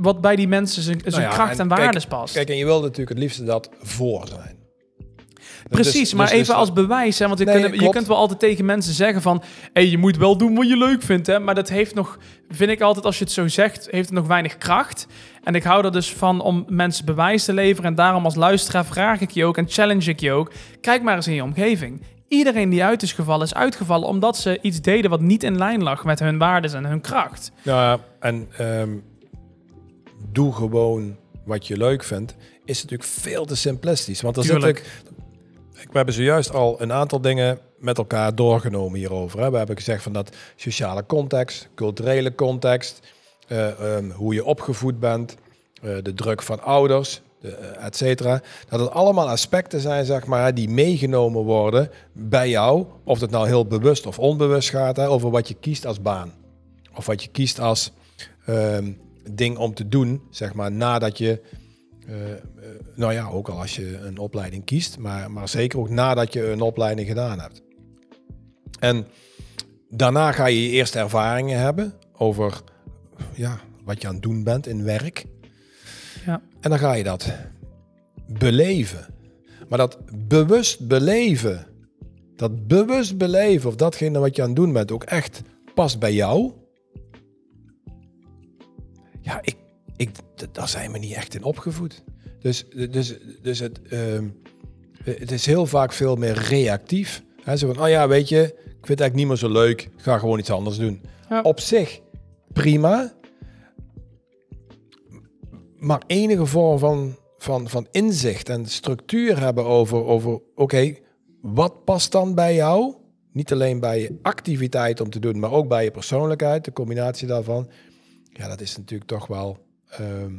wat bij die mensen zijn, zijn Nou ja, kracht en, waardes past. Kijk, en je wil natuurlijk het liefste dat voor zijn. Precies, Dus- maar dus- even dus- als bewijs. Hè, want je, Nee, kunt, je kunt wel altijd tegen mensen zeggen van... Hey, je moet wel doen wat je leuk vindt. Hè? Maar dat heeft nog, vind ik altijd, als je het zo zegt, heeft het nog weinig kracht. En ik hou er dus van om mensen bewijs te leveren. En daarom als luisteraar vraag ik je ook en challenge ik je ook. Kijk maar eens in je omgeving. Iedereen die uit is gevallen, is uitgevallen omdat ze iets deden wat niet in lijn lag met hun waarden en hun kracht. Nou ja, en ehm, doe gewoon wat je leuk vindt, is natuurlijk veel te simplistisch. Want er zit ook, we hebben zojuist al een aantal dingen met elkaar doorgenomen hierover. Hè. We hebben gezegd van dat sociale context, culturele context, eh, ehm, hoe je opgevoed bent, eh, de druk van ouders, de, et cetera. Dat het allemaal aspecten zijn, zeg maar, die meegenomen worden bij jou. Of het nou heel bewust of onbewust gaat, over wat je kiest als baan. Of wat je kiest als ehm, ding om te doen, zeg maar, nadat je, eh, eh, nou ja, ook al als je een opleiding kiest, maar, maar zeker ook nadat je een opleiding gedaan hebt. En daarna ga je je eerste ervaringen hebben over, ja, wat je aan het doen bent in werk. En dan ga je dat beleven. Maar dat bewust beleven, dat bewust beleven of datgene wat je aan het doen bent ook echt past bij jou. Ja, ik, ik, daar zijn we niet echt in opgevoed. Dus, dus, dus het, ehm, het is heel vaak veel meer reactief. Hè, zo van, oh ja, weet je, ik vind het eigenlijk niet meer zo leuk. Ga gewoon iets anders doen. Ja. Op zich prima. Maar enige vorm van, van, van inzicht en structuur hebben over, over oké, wat past dan bij jou? Niet alleen bij je activiteit om te doen, maar ook bij je persoonlijkheid, de combinatie daarvan. Ja, dat is natuurlijk toch wel ehm,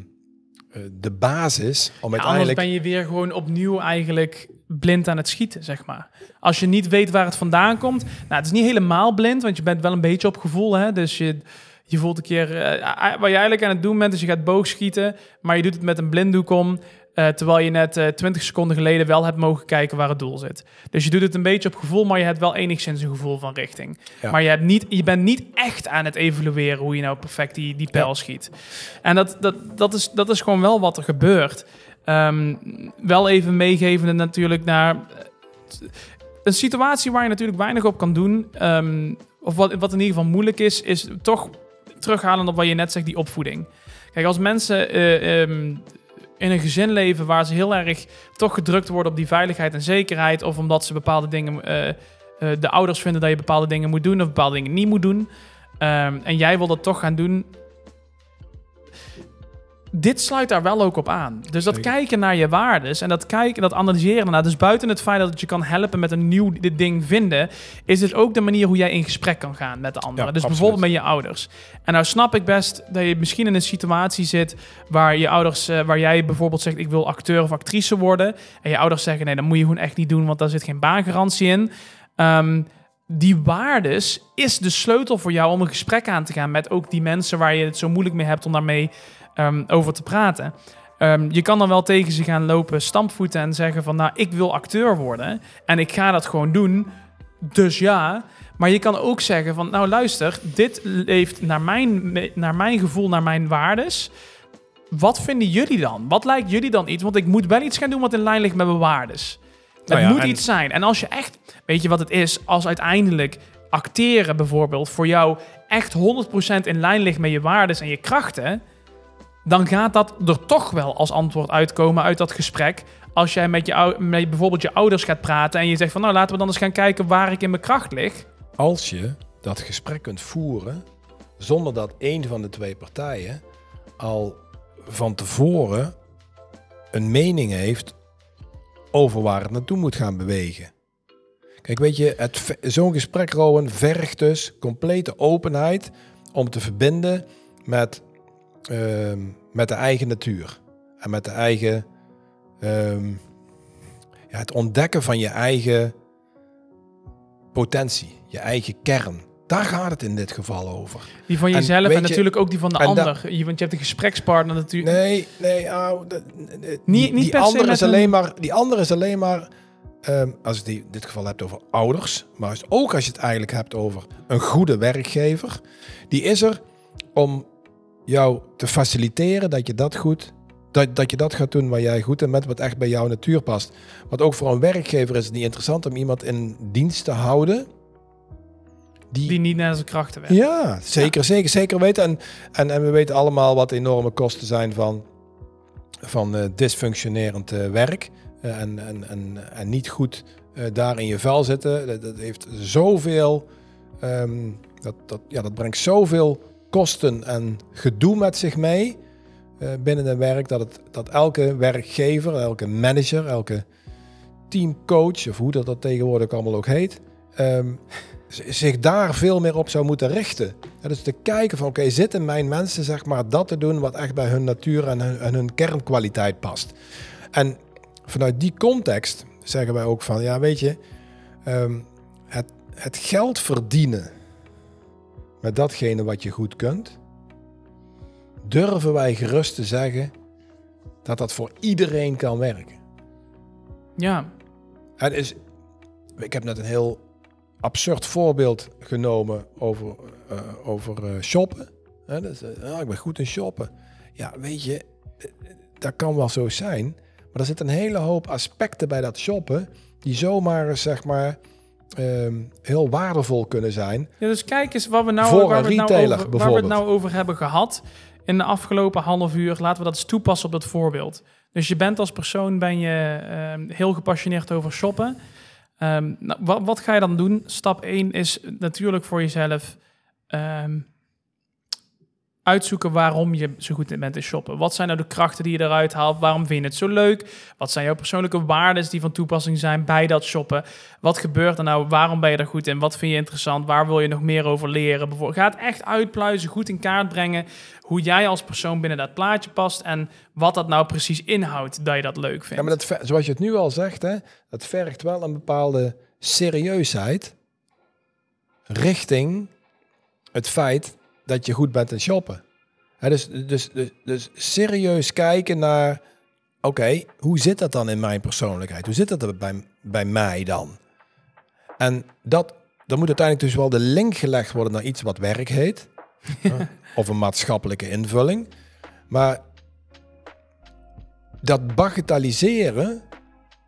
eh, de basis om Ja, uiteindelijk... ben je weer gewoon opnieuw eigenlijk blind aan het schieten, zeg maar. Als je niet weet waar het vandaan komt. Nou, het is niet helemaal blind, want je bent wel een beetje op gevoel. Hè? Dus je, je voelt een keer... eh, wat je eigenlijk aan het doen bent, is je gaat boogschieten... maar je doet het met een blinddoek om... eh, terwijl je net eh 20 seconden geleden wel hebt mogen kijken waar het doel zit. Dus je doet het een beetje op gevoel, maar je hebt wel enigszins een gevoel van richting. Ja. Maar je, hebt niet, je bent niet echt aan het evalueren hoe je nou perfect die, die pijl Ja. schiet. En dat, dat, dat, is, dat is gewoon wel wat er gebeurt. Ehm, wel even meegevende natuurlijk naar een situatie waar je natuurlijk weinig op kan doen. ehm, of wat, wat in ieder geval moeilijk is, is toch terughalen op wat je net zegt, die opvoeding. Kijk, als mensen eh, ehm, in een gezin leven waar ze heel erg toch gedrukt worden op die veiligheid en zekerheid, of omdat ze bepaalde dingen, eh, eh, de ouders vinden dat je bepaalde dingen moet doen of bepaalde dingen niet moet doen, ehm, en jij wil dat toch gaan doen, dit sluit daar wel ook op aan. Dus dat Zeker. kijken naar je waardes en dat kijken, dat analyseren. Nou, dus buiten het feit dat het je kan helpen met een nieuw dit ding vinden, is het ook de manier hoe jij in gesprek kan gaan met de anderen. Ja, dus absoluut. bijvoorbeeld met je ouders. En nou snap ik best dat je misschien in een situatie zit waar je ouders, eh, waar jij bijvoorbeeld zegt ik wil acteur of actrice worden, en je ouders zeggen nee, dat moet je gewoon echt niet doen, want daar zit geen baangarantie in. Ehm, die waardes is de sleutel voor jou om een gesprek aan te gaan met ook die mensen waar je het zo moeilijk mee hebt om daarmee ehm, over te praten. Ehm, je kan dan wel tegen ze gaan lopen, stampvoeten en zeggen van, nou, ik wil acteur worden en ik ga dat gewoon doen, dus ja. Maar je kan ook zeggen van, nou luister, dit leeft naar mijn, naar mijn gevoel, naar mijn waardes. Wat vinden jullie dan? Wat lijkt jullie dan iets? Want ik moet wel iets gaan doen wat in lijn ligt met mijn waardes. Nou het ja, moet en- iets zijn. En als je echt, weet je wat het is? Als uiteindelijk acteren bijvoorbeeld voor jou echt 100% in lijn ligt met je waardes en je krachten, dan gaat dat er toch wel als antwoord uitkomen uit dat gesprek. Als jij met, je, met bijvoorbeeld je ouders gaat praten en je zegt van nou laten we dan eens gaan kijken waar ik in mijn kracht lig. Als je dat gesprek kunt voeren zonder dat een van de twee partijen al van tevoren een mening heeft over waar het naartoe moet gaan bewegen. Kijk, weet je, zo'n gesprek, Rowan, vergt dus complete openheid om te verbinden met, ehm, met de eigen natuur. En met de eigen, ehm, ja, het ontdekken van je eigen potentie, je eigen kern. Daar gaat het in dit geval over. Die van jezelf en, je- natuurlijk ook die van de ander. Want je hebt een gesprekspartner natuurlijk. Nee, nee, de- de- die, Niet- niet die andere is een- alleen maar, die andere is alleen maar, ehm, als je die in dit geval hebt over ouders, maar ook als je het eigenlijk hebt over een goede werkgever, die is er om jou te faciliteren dat je dat goed Dat, dat je dat gaat doen waar jij goed in bent, wat echt bij jouw natuur past. Want ook voor een werkgever is het niet interessant om iemand in dienst te houden. Die, Die niet naar zijn krachten werkt. ja, zeker, zeker, zeker weten. En, en, en we weten allemaal wat de enorme kosten zijn van, van eh, dysfunctionerend eh, werk. Eh, en, en, en, en niet goed daar in je vel zitten. Dat, dat heeft zoveel, ehm, dat, dat, ja, dat brengt zoveel kosten en gedoe met zich mee eh, binnen een werk. Dat, het, dat elke werkgever, elke manager, elke teamcoach, of hoe dat, dat tegenwoordig allemaal ook heet, ehm, zich daar veel meer op zou moeten richten. Ja, dus te kijken van, oké, zitten mijn mensen zeg maar dat te doen wat echt bij hun natuur en hun, hun kernkwaliteit past. En vanuit die context zeggen wij ook van, ja, weet je, ehm, het, het geld verdienen met datgene wat je goed kunt, durven wij gerust te zeggen dat dat voor iedereen kan werken. Ja, Het is, ik heb net een heel absurd voorbeeld genomen over, eh, over eh, shoppen. Dus, eh, ik ben goed in shoppen. Ja, weet je, dat kan wel zo zijn. Maar er zitten een hele hoop aspecten bij dat shoppen... die zomaar, zeg maar, ehm, heel waardevol kunnen zijn. Ja, dus kijk eens wat we nou, Voor waar een we het nou retailer, over, waar we het nou over hebben gehad in de afgelopen half uur. Laten we dat eens toepassen op dat voorbeeld. Dus je bent als persoon ben je ehm, heel gepassioneerd over shoppen. Ehm, nou, wat, wat ga je dan doen? Stap 1 is natuurlijk voor jezelf uitzoeken waarom je zo goed bent in shoppen. Wat zijn nou de krachten die je eruit haalt? Waarom vind je het zo leuk? Wat zijn jouw persoonlijke waarden die van toepassing zijn bij dat shoppen? Wat gebeurt er nou? Waarom ben je er goed in? Wat vind je interessant? Waar wil je nog meer over leren? Bijvoorbeeld, ga echt uitpluizen, goed in kaart brengen hoe jij als persoon binnen dat plaatje past en wat dat nou precies inhoudt dat je dat leuk vindt. Ja, maar dat, zoals je het nu al zegt, hè, dat vergt wel een bepaalde serieusheid richting het feit dat je goed bent in shoppen. Dus, dus, dus, dus serieus kijken naar, oké, hoe zit dat dan in mijn persoonlijkheid? Hoe zit dat er bij, bij mij dan? En dat, dan moet uiteindelijk dus wel de link gelegd worden naar iets wat werk heet. of een maatschappelijke invulling. Maar dat bagatelliseren,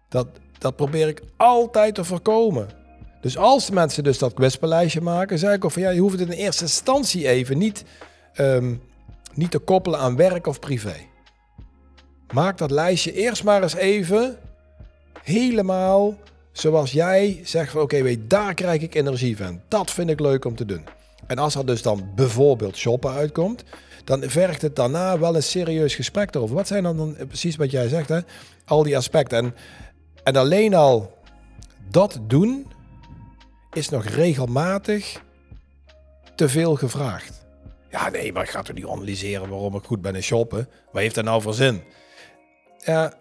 dat, dat probeer ik altijd te voorkomen. Dus als mensen dus dat kwetspalijstje maken, zeg ik ook van ja, je hoeft het in eerste instantie even niet, ehm, niet te koppelen aan werk of privé. Maak dat lijstje eerst maar eens even helemaal zoals jij zegt van oké, weet, daar krijg ik energie van. Dat vind ik leuk om te doen. En als er dus dan bijvoorbeeld shoppen uitkomt, dan vergt het daarna wel een serieus gesprek erover. Wat zijn dan, dan precies wat jij zegt, hè? al die aspecten. En, en alleen al dat doen is nog regelmatig te veel gevraagd. Ja, nee, maar ik ga toch niet analyseren waarom ik goed ben in shoppen? Wat heeft dat nou voor zin? Ja,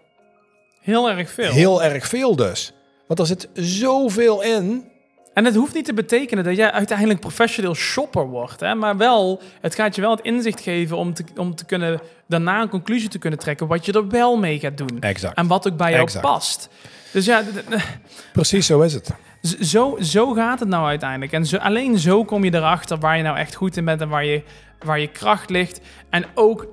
Heel erg veel. heel erg veel dus. Want er zit zoveel in. En het hoeft niet te betekenen dat jij uiteindelijk professioneel shopper wordt. Hè? Maar wel, het gaat je wel het inzicht geven om, te, om te kunnen, daarna een conclusie te kunnen trekken wat je er wel mee gaat doen. Exact. En wat ook bij jou Exact. past. Dus ja, Precies zo is het. Zo, zo gaat het nou uiteindelijk. En alleen zo kom je erachter waar je nou echt goed in bent en waar je, waar je kracht ligt. En ook,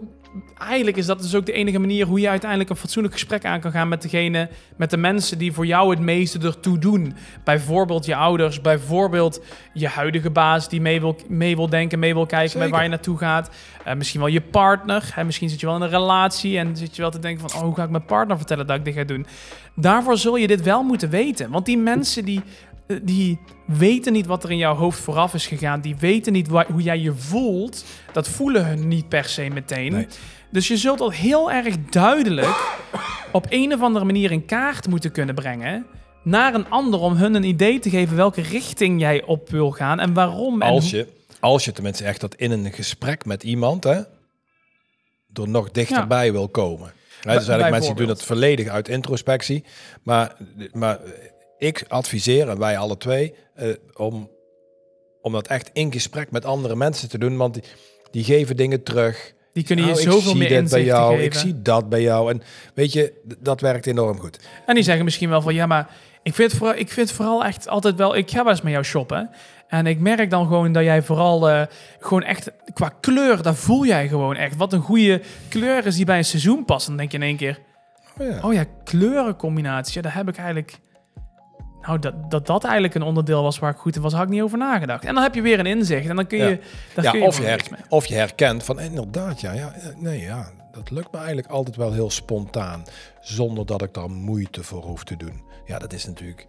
eigenlijk is dat dus ook de enige manier hoe je uiteindelijk een fatsoenlijk gesprek aan kan gaan met degene, met de mensen die voor jou het meeste ertoe doen. Bijvoorbeeld je ouders, bijvoorbeeld je huidige baas die mee wil, mee wil denken, mee wil kijken met waar je naartoe gaat. Eh, misschien wel je partner. Hè? Misschien zit je wel in een relatie en zit je wel te denken van, oh, hoe ga ik mijn partner vertellen dat ik dit ga doen? Daarvoor zul je dit wel moeten weten. Want die mensen die, die weten niet wat er in jouw hoofd vooraf is gegaan. Die weten niet hoe jij je voelt. Dat voelen hun niet per se meteen. Nee. Dus je zult dat heel erg duidelijk op een of andere manier in kaart moeten kunnen brengen naar een ander om hun een idee te geven welke richting jij op wil gaan en waarom. En Als je, als je tenminste echt dat in een gesprek met iemand, hè, er nog dichterbij wil komen. Hè, dus eigenlijk mensen die doen het volledig uit introspectie. Maar, maar ik adviseer, en wij alle twee, eh, om, om dat echt in gesprek met andere mensen te doen. Want die, die geven dingen terug. Die kunnen je Nou, zoveel ik zie meer inzicht bij jou, geven. ik zie dat bij jou. En weet je, dat werkt enorm goed. En die zeggen misschien wel van ja, maar ik vind, vooral, ik vind vooral echt altijd wel. Ik ga wel eens met jou shoppen. En ik merk dan gewoon dat jij vooral eh, gewoon echt qua kleur, daar voel jij gewoon echt. Wat een goede kleur is die bij een seizoen past. Dan denk je in één keer, Oh ja. oh ja, kleurencombinatie. Ja, daar heb ik eigenlijk. Nou, dat, dat dat eigenlijk een onderdeel was waar ik goed in was, had ik niet over nagedacht. En dan heb je weer een inzicht. En dan kun je. Ja. Daar ja, kun je of, je her- of je herkent van inderdaad, ja, ja, eh, nee, ja, dat lukt me eigenlijk altijd wel heel spontaan, zonder dat ik daar moeite voor hoef te doen. Ja, dat is natuurlijk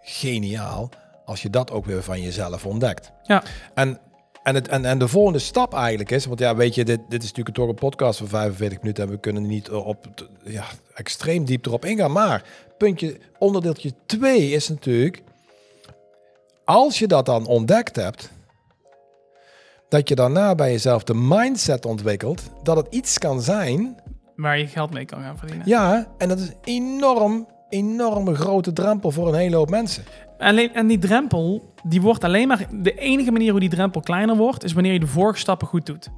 geniaal als je dat ook weer van jezelf ontdekt. Ja. En, en, het, en, en de volgende stap eigenlijk is, want ja, weet je, dit, dit is natuurlijk toch een podcast van 45 minuten en we kunnen niet op ja, extreem diep erop ingaan. Maar puntje, onderdeeltje 2 is natuurlijk, als je dat dan ontdekt hebt, dat je daarna bij jezelf de mindset ontwikkelt dat het iets kan zijn. Waar je geld mee kan gaan verdienen. Ja, en dat is enorm, enorme grote drempel voor een hele hoop mensen. Alleen, en die drempel, die wordt alleen maar... De enige manier hoe die drempel kleiner wordt, is wanneer je de vorige stappen goed doet.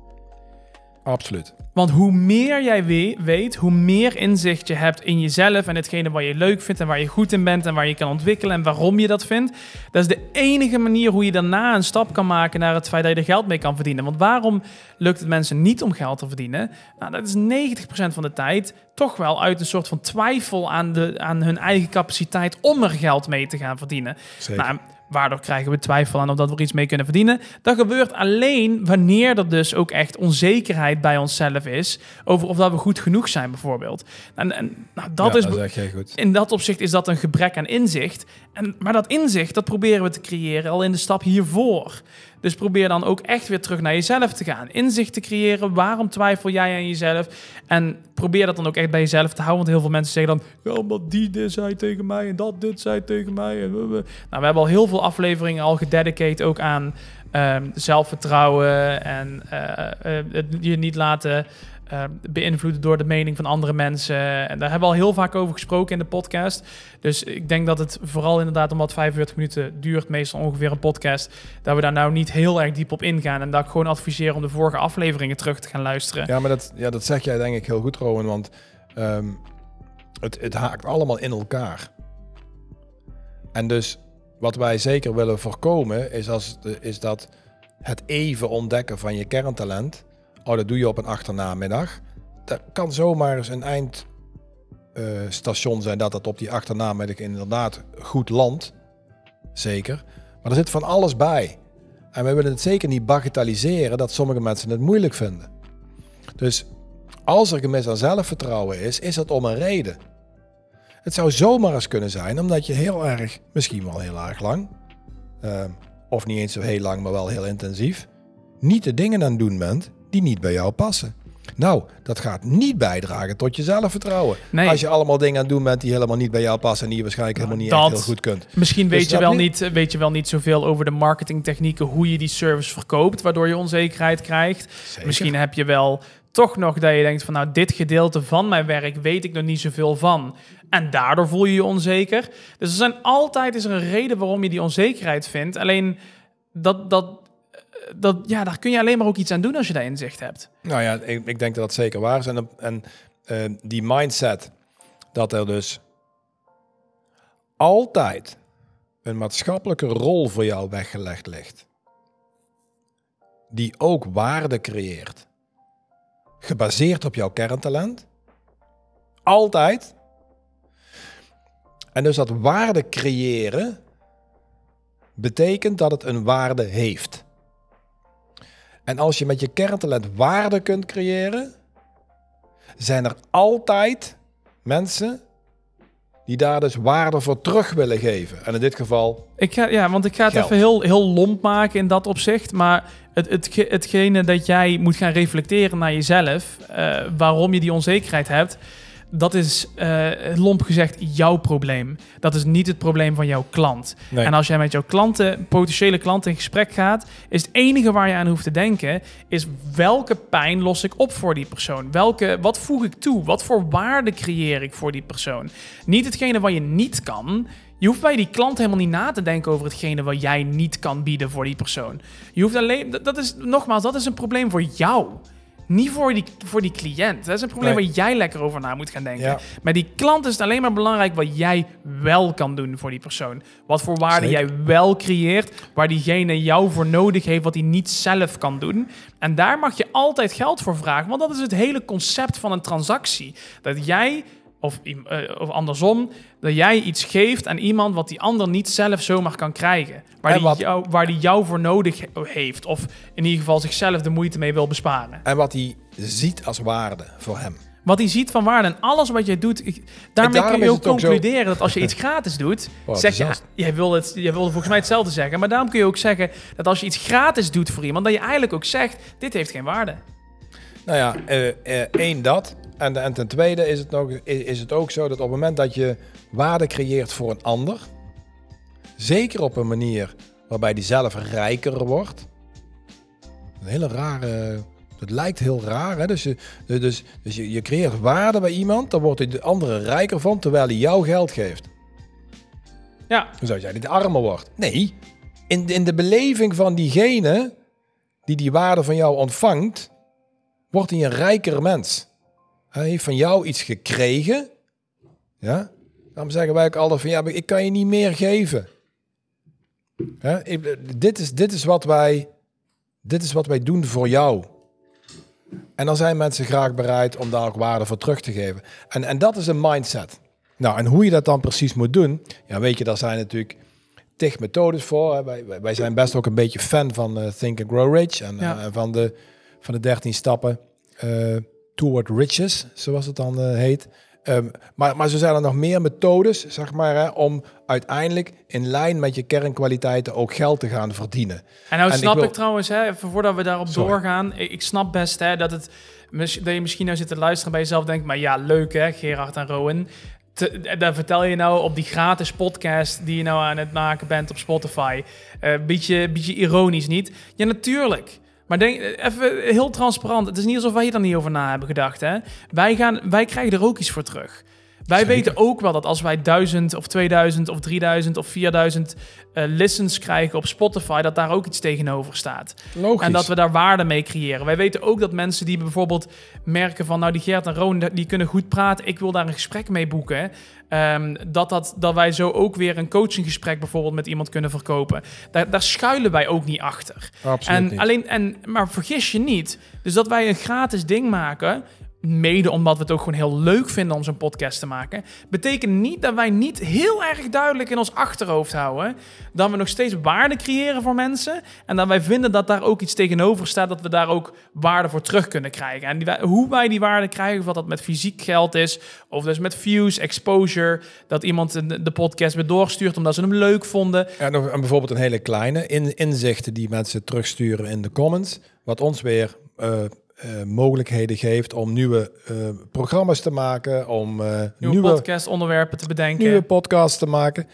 Absoluut. Want hoe meer jij we- weet, hoe meer inzicht je hebt in jezelf en hetgene wat je leuk vindt en waar je goed in bent en waar je kan ontwikkelen en waarom je dat vindt. Dat is de enige manier hoe je daarna een stap kan maken naar het feit dat je er geld mee kan verdienen. Want waarom lukt het mensen niet om geld te verdienen? Nou, dat is 90% van de tijd toch wel uit een soort van twijfel aan, de, aan hun eigen capaciteit om er geld mee te gaan verdienen. Zeker. Nou, waardoor krijgen we twijfel aan of dat we er iets mee kunnen verdienen. Dat gebeurt alleen wanneer er dus ook echt onzekerheid bij onszelf is over of dat we goed genoeg zijn, bijvoorbeeld. En, en nou, dat Ja, is dat goed. in dat opzicht is dat een gebrek aan inzicht. En, maar dat inzicht, dat proberen we te creëren al in de stap hiervoor. Dus probeer dan ook echt weer terug naar jezelf te gaan. Inzicht te creëren. Waarom twijfel jij aan jezelf? En probeer dat dan ook echt bij jezelf te houden. Want heel veel mensen zeggen dan... Ja, omdat die dit zei tegen mij en dat dit zei tegen mij. Nou, we hebben al heel veel afleveringen al gededicated ook aan ehm, zelfvertrouwen. En eh, eh, het je niet laten eh, beïnvloeden door de mening van andere mensen. En daar hebben we al heel vaak over gesproken in de podcast. Dus ik denk dat het vooral inderdaad omdat 45 minuten duurt, meestal ongeveer een podcast, dat we daar nou niet heel erg diep op ingaan. En dat ik gewoon adviseer om de vorige afleveringen terug te gaan luisteren. Ja, maar dat, ja, dat zeg jij denk ik heel goed, Rowan. Want ehm, het, het haakt allemaal in elkaar. En dus wat wij zeker willen voorkomen, is, als, is dat het even ontdekken van je kerntalent. Oh, dat doe je op een achternamiddag. Dat kan zomaar eens een eindstation zijn dat dat op die achternamiddag inderdaad goed landt. Zeker. Maar er zit van alles bij. En we willen het zeker niet bagatelliseren dat sommige mensen het moeilijk vinden. Dus als er gemis aan zelfvertrouwen is, is dat om een reden. Het zou zomaar eens kunnen zijn omdat je heel erg, misschien wel heel erg lang, eh, of niet eens zo heel lang, maar wel heel intensief, niet de dingen aan het doen bent die niet bij jou passen. Nou, dat gaat niet bijdragen tot je zelfvertrouwen. Nee. Als je allemaal dingen aan het doen bent die helemaal niet bij jou passen en die je waarschijnlijk Nou, helemaal niet echt heel goed kunt. Misschien Dus weet, je wel niet, weet je wel niet zoveel over de marketingtechnieken, hoe je die service verkoopt, waardoor je onzekerheid krijgt. Zeker. Misschien heb je wel toch nog dat je denkt van nou, dit gedeelte van mijn werk weet ik nog niet zoveel van. En daardoor voel je je onzeker. Dus er zijn altijd is er een reden waarom je die onzekerheid vindt. Alleen dat, dat, dat, ja, daar kun je alleen maar ook iets aan doen als je daar inzicht hebt. Nou ja, ik, ik denk dat dat zeker waar is. En, en eh, die mindset dat er dus altijd een maatschappelijke rol voor jou weggelegd ligt. Die ook waarde creëert. Gebaseerd op jouw kerntalent. Altijd. En dus dat waarde creëren betekent dat het een waarde heeft. En als je met je kerntalent waarde kunt creëren, zijn er altijd mensen die daar dus waarde voor terug willen geven. En in dit geval, Ik ga, ja, want ik ga het Geld. even heel, heel lomp maken in dat opzicht. Maar het, het, hetgene dat jij moet gaan reflecteren naar jezelf, eh, waarom je die onzekerheid hebt, dat is eh, lomp gezegd jouw probleem. Dat is niet het probleem van jouw klant. Nee. En als jij met jouw klanten, potentiële klanten in gesprek gaat, is het enige waar je aan hoeft te denken, is welke pijn los ik op voor die persoon? Welke, wat voeg ik toe? Wat voor waarde creëer ik voor die persoon? Niet hetgene wat je niet kan. Je hoeft bij die klant helemaal niet na te denken over hetgene wat jij niet kan bieden voor die persoon. Je hoeft alleen, dat is nogmaals, dat is een probleem voor jou. Niet voor die, voor die cliënt. Dat is een probleem Nee. waar jij lekker over na moet gaan denken. Ja. Maar die klant is het alleen maar belangrijk wat jij wel kan doen voor die persoon. Wat voor waarde Zeker. jij wel creëert, waar diegene jou voor nodig heeft, wat hij niet zelf kan doen. En daar mag je altijd geld voor vragen, want dat is het hele concept van een transactie. Dat jij, of, eh, of andersom, dat jij iets geeft aan iemand wat die ander niet zelf zomaar kan krijgen. Waar die, wat- jou, waar die jou voor nodig he- heeft, of in ieder geval zichzelf de moeite mee wil besparen. En wat hij ziet als waarde voor hem. Wat hij ziet van waarde en alles wat jij doet. Ik, daarmee kun je ook het ook zo- concluderen dat als je iets gratis doet. Wow, zeg je, jij, wil het, jij wilde volgens mij hetzelfde zeggen. Maar daarom kun je ook zeggen dat als je iets gratis doet voor iemand. dat je eigenlijk ook zegt: dit heeft geen waarde. Nou ja, eh, eh, één dat. En, en ten tweede is het, nog, is, is het ook zo dat op het moment dat je waarde creëert voor een ander, zeker op een manier waarbij die zelf rijker wordt. Een hele rare. Het lijkt heel raar, hè? Dus, je, dus, dus je, je creëert waarde bij iemand, dan wordt de andere rijker van terwijl hij jou geld geeft. Ja, Dan zou jij niet armer wordt. Nee, in, in de beleving van diegene die die waarde van jou ontvangt, wordt hij een rijker mens. Hij heeft van jou iets gekregen. Ja? Daarom zeggen wij ook altijd van ja, ik kan je niet meer geven. Ja? Dit, is, dit, is wat wij, dit is wat wij doen voor jou. En dan zijn mensen graag bereid om daar ook waarde voor terug te geven. En, en dat is een mindset. Nou, en hoe je dat dan precies moet doen, ja, weet je, daar zijn natuurlijk tig methodes voor. Hè. Wij, wij- zijn best ook een beetje fan van eh, Think and Grow Rich en Ja. eh, van, de, van de 13 stappen eh, Toward Riches, zoals het dan eh, heet. Ehm, maar, maar zo zijn er nog meer methodes, zeg maar, hè, om uiteindelijk in lijn met je kernkwaliteiten ook geld te gaan verdienen. En nou En snap ik trouwens, hè, even voordat we daarop Sorry. doorgaan. Ik, snap best hè, dat, het, dat je misschien nou zit te luisteren bij jezelf denkt... maar ja, leuk hè, Gerard en Rowan. Te, daar vertel je nou op die gratis podcast die je nou aan het maken bent op Spotify. Eh beetje, beetje ironisch niet? Ja, natuurlijk. Maar denk, even heel transparant. Het is niet alsof wij hier dan niet over na hebben gedacht. Hè? Wij, gaan, wij krijgen er ook iets voor terug. Wij Zeker. weten ook wel dat als wij 1000 of 2000 of 3000 of 4000 eh, listens krijgen op Spotify, dat daar ook iets tegenover staat. Logisch. En dat we daar waarde mee creëren. Wij weten ook dat mensen die bijvoorbeeld merken van, nou die Gert en Roon, die kunnen goed praten, ik wil daar een gesprek mee boeken. Ehm, dat, dat, dat wij zo ook weer een coachinggesprek bijvoorbeeld met iemand kunnen verkopen. Daar, daar schuilen wij ook niet achter. Absoluut En niet. alleen, en, maar vergis je niet. Dus dat wij een gratis ding maken, mede omdat we het ook gewoon heel leuk vinden om zo'n podcast te maken, betekent niet dat wij niet heel erg duidelijk in ons achterhoofd houden dat we nog steeds waarde creëren voor mensen en dat wij vinden dat daar ook iets tegenover staat, dat we daar ook waarde voor terug kunnen krijgen. En hoe wij die waarde krijgen, of dat dat met fysiek geld is, of dus met views, exposure, dat iemand de, podcast weer doorstuurt omdat ze hem leuk vonden. En, nog- bijvoorbeeld een hele kleine in, inzichten die mensen terugsturen in de comments. Wat ons weer eh, eh, mogelijkheden geeft om nieuwe eh, programma's te maken, om eh, Nieuwe, nieuwe, podcastonderwerpen te bedenken. nieuwe podcasts te maken.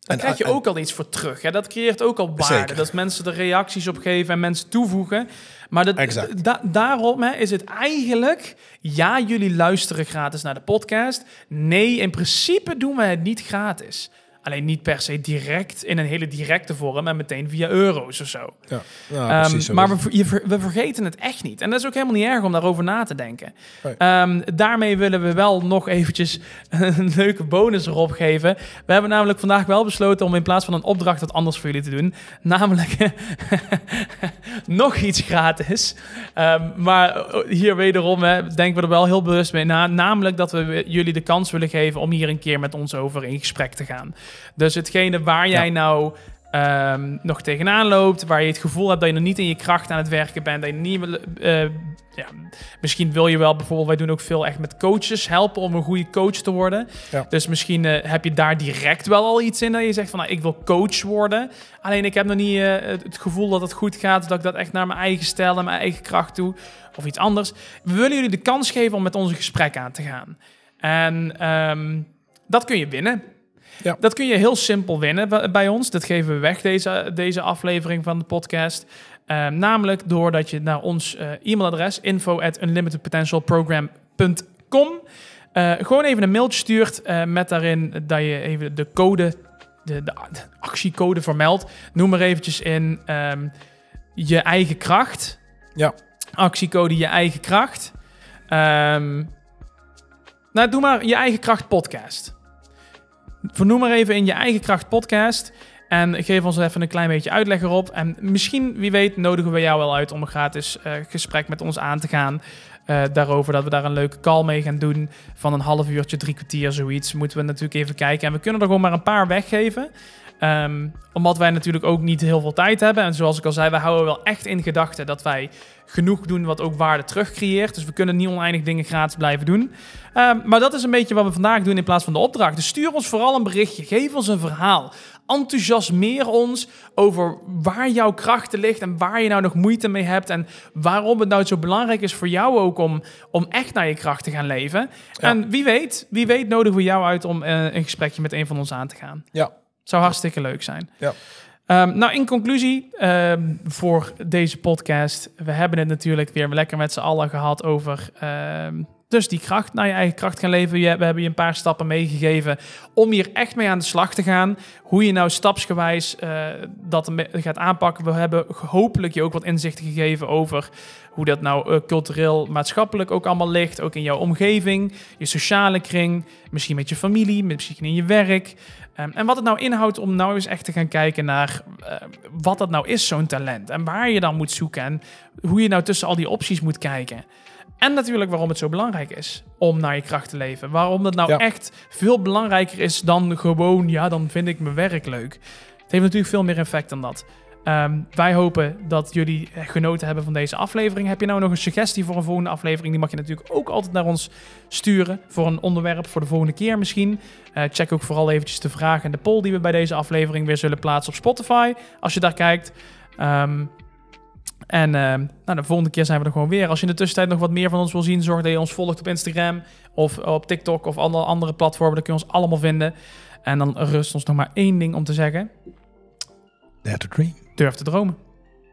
Daar En- krijg je en- ook al iets voor terug. Hè? Dat creëert ook al waarde. Zeker. Dat mensen er reacties op geven en mensen toevoegen. Maar dat, da- daarom hè, is het eigenlijk... Ja, jullie luisteren gratis naar de podcast. Nee, in principe doen we het niet gratis. Alleen niet per se direct in een hele directe vorm en meteen via euro's of zo. Ja, Ehm, precies zo maar we, je we vergeten het echt niet. En dat is ook helemaal niet erg om daarover na te denken. Ehm, daarmee willen we wel nog eventjes een leuke bonus erop geven. We hebben namelijk vandaag wel besloten om in plaats van een opdracht wat anders voor jullie te doen. Namelijk nog iets gratis. Ehm, maar hier wederom hè, denken we er wel heel bewust mee na. Namelijk dat we jullie de kans willen geven om hier een keer met ons over in gesprek te gaan. Dus hetgene waar jij Ja. nou ehm, nog tegenaan loopt, waar je het gevoel hebt dat je nog niet in je kracht aan het werken bent, dat je niet eh, ja, misschien wil je wel bijvoorbeeld, wij doen ook veel echt met coaches helpen om een goede coach te worden. Ja. Dus misschien eh, heb je daar direct wel al iets in dat je zegt van, nou, ik wil coach worden. Alleen ik heb nog niet eh, het het gevoel dat het goed gaat, dat ik dat echt naar mijn eigen stijl en mijn eigen kracht doe, of iets anders. We willen jullie de kans geven om met ons een gesprek aan te gaan. En ehm, dat kun je winnen. Ja. Dat kun je heel simpel winnen bij- ons. Dat geven we weg, deze, deze aflevering van de podcast. Ehm, namelijk doordat je naar ons eh, e-mailadres info at unlimitedpotentialprogram.com eh, gewoon even een mailtje stuurt eh, met daarin dat je even de code, de, de, de actiecode vermeldt. Noem maar eventjes in ehm, je eigen kracht. Ja. actiecode je eigen kracht. Ehm, nou, doe maar je eigen kracht podcast. Vernoem maar even in je eigen kracht podcast. En geef ons even een klein beetje uitleg erop. En misschien, wie weet, nodigen we jou wel uit om een gratis uh, gesprek met ons aan te gaan. Uh, daarover dat we daar een leuke call mee gaan doen. Van een half uurtje, drie kwartier, zoiets. Moeten we natuurlijk even kijken. En we kunnen er gewoon maar een paar weggeven. Um, omdat wij natuurlijk ook niet heel veel tijd hebben. En zoals ik al zei, we houden wel echt in gedachten dat wij genoeg doen wat ook waarde terugcreëert. Dus we kunnen niet oneindig dingen gratis blijven doen. Um, maar dat is een beetje wat we vandaag doen in plaats van de opdracht. Dus stuur ons vooral een berichtje. Geef ons een verhaal. Enthousiasmeer ons over waar jouw krachten ligt en waar je nou nog moeite mee hebt. En waarom het nou zo belangrijk is voor jou ook om, om echt naar je kracht te gaan leven. En wie weet, wie weet nodigen we jou uit om uh, een gesprekje met een van ons aan te gaan. Ja, zou hartstikke leuk zijn. Ja. Um, nou, in conclusie um, voor deze podcast. We hebben het natuurlijk weer lekker met z'n allen gehad over um, dus die kracht naar je eigen kracht gaan leven. We hebben je een paar stappen meegegeven om hier echt mee aan de slag te gaan. Hoe je nou stapsgewijs uh, dat gaat aanpakken. We hebben hopelijk je ook wat inzichten gegeven over hoe dat nou uh, cultureel, maatschappelijk ook allemaal ligt. Ook in jouw omgeving, je sociale kring, misschien met je familie, misschien in je werk. Um, en wat het nou inhoudt om nou eens echt te gaan kijken naar uh, wat dat nou is, zo'n talent. En waar je dan moet zoeken en hoe je nou tussen al die opties moet kijken. En natuurlijk waarom het zo belangrijk is om naar je kracht te leven. Waarom dat nou ja. echt veel belangrijker is dan gewoon, ja, dan vind ik mijn werk leuk. Het heeft natuurlijk veel meer effect dan dat. Um, wij hopen dat jullie genoten hebben van deze aflevering. Heb je nou nog een suggestie voor een volgende aflevering? Die mag je natuurlijk ook altijd naar ons sturen. Voor een onderwerp voor de volgende keer misschien. Uh, check ook vooral eventjes de vraag en de poll die we bij deze aflevering weer zullen plaatsen op Spotify. Als je daar kijkt. Um, en uh, nou, de volgende keer zijn we er gewoon weer. Als je in de tussentijd nog wat meer van ons wil zien, zorg dat je ons volgt op Instagram of op TikTok of andere, andere platformen. Dan kun je ons allemaal vinden. En dan rust ons nog maar één ding om te zeggen. Dare to dream. Durf te dromen.